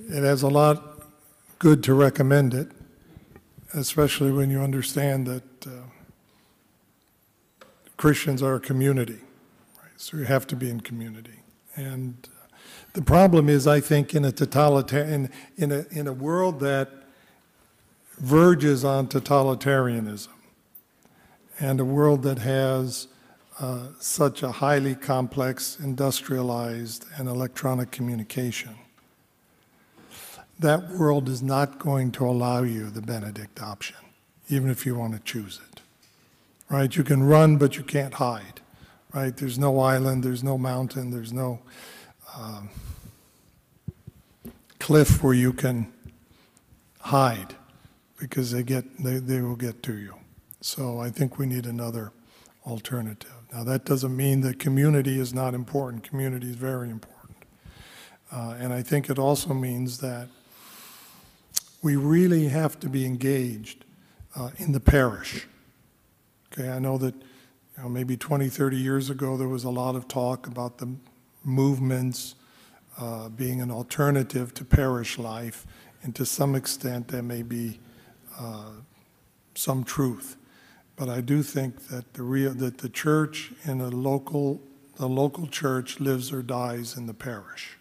it has a lot good to recommend it, especially when you understand that uh, Christians are a community, right? So you have to be in community. And uh, the problem is, I think, in a totalitarian, in, in a, in a world that verges on totalitarianism, and a world that has uh, such a highly complex, industrialized, and electronic communication. That world is not going to allow you the Benedict option, even if you want to choose it. Right? You can run, but you can't hide. Right? There's no island, there's no mountain, there's no um, cliff where you can hide because they get they, they will get to you. So I think we need another alternative. Now that doesn't mean that community is not important. Community is very important, uh, and I think it also means that we really have to be engaged uh, in the parish. Okay, I know that you know, maybe 20, 30 years ago there was a lot of talk about the movements uh, being an alternative to parish life, and to some extent there may be uh, some truth. But I do think that the real that the church in a local the local church lives or dies in the parish.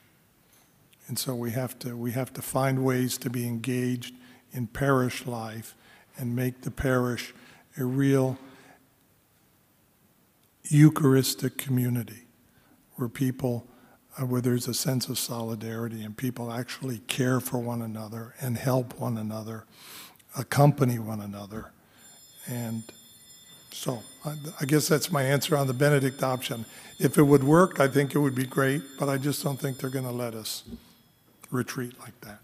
And so we have to we have to find ways to be engaged in parish life and make the parish a real Eucharistic community where people uh, where there's a sense of solidarity and people actually care for one another and help one another, accompany one another, and So I, I guess that's my answer on the Benedict option. If it would work, I think it would be great, but I just don't think they're going to let us retreat like that.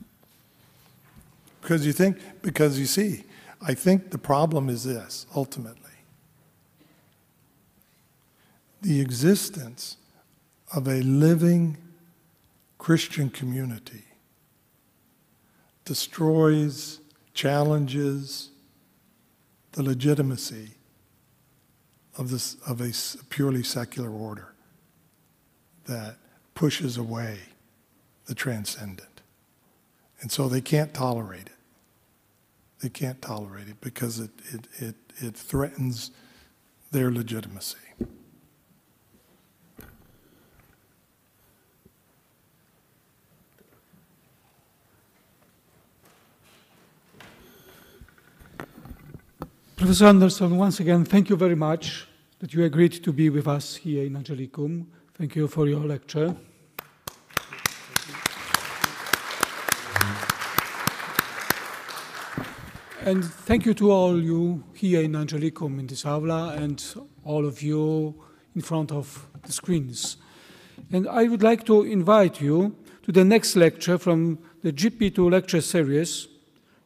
Because you think, because you see, I think the problem is this ultimately the existence of a living Christian community destroys, challenges the legitimacy of, this, of a purely secular order that pushes away the transcendent. And so they can't tolerate it. They can't tolerate it because it, it, it, it threatens their legitimacy. Professor Anderson, once again, thank you very much that you agreed to be with us here in Angelicum. Thank you for your lecture. And thank you to all you here in Angelicum in this aula and all of you in front of the screens. And I would like to invite you to the next lecture from the JP2 lecture series,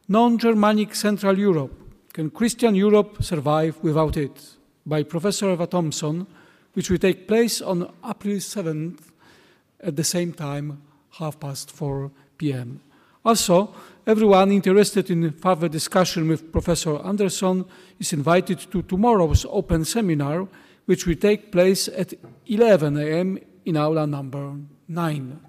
Non-Germanic Central Europe, Can Christian Europe Survive Without It? by Professor Ewa Thompson, which will take place on April 7th at the same time, half past 4 p.m. Also, everyone interested in further discussion with Professor Anderson is invited to tomorrow's open seminar, which will take place at 11 a.m. in aula number 9.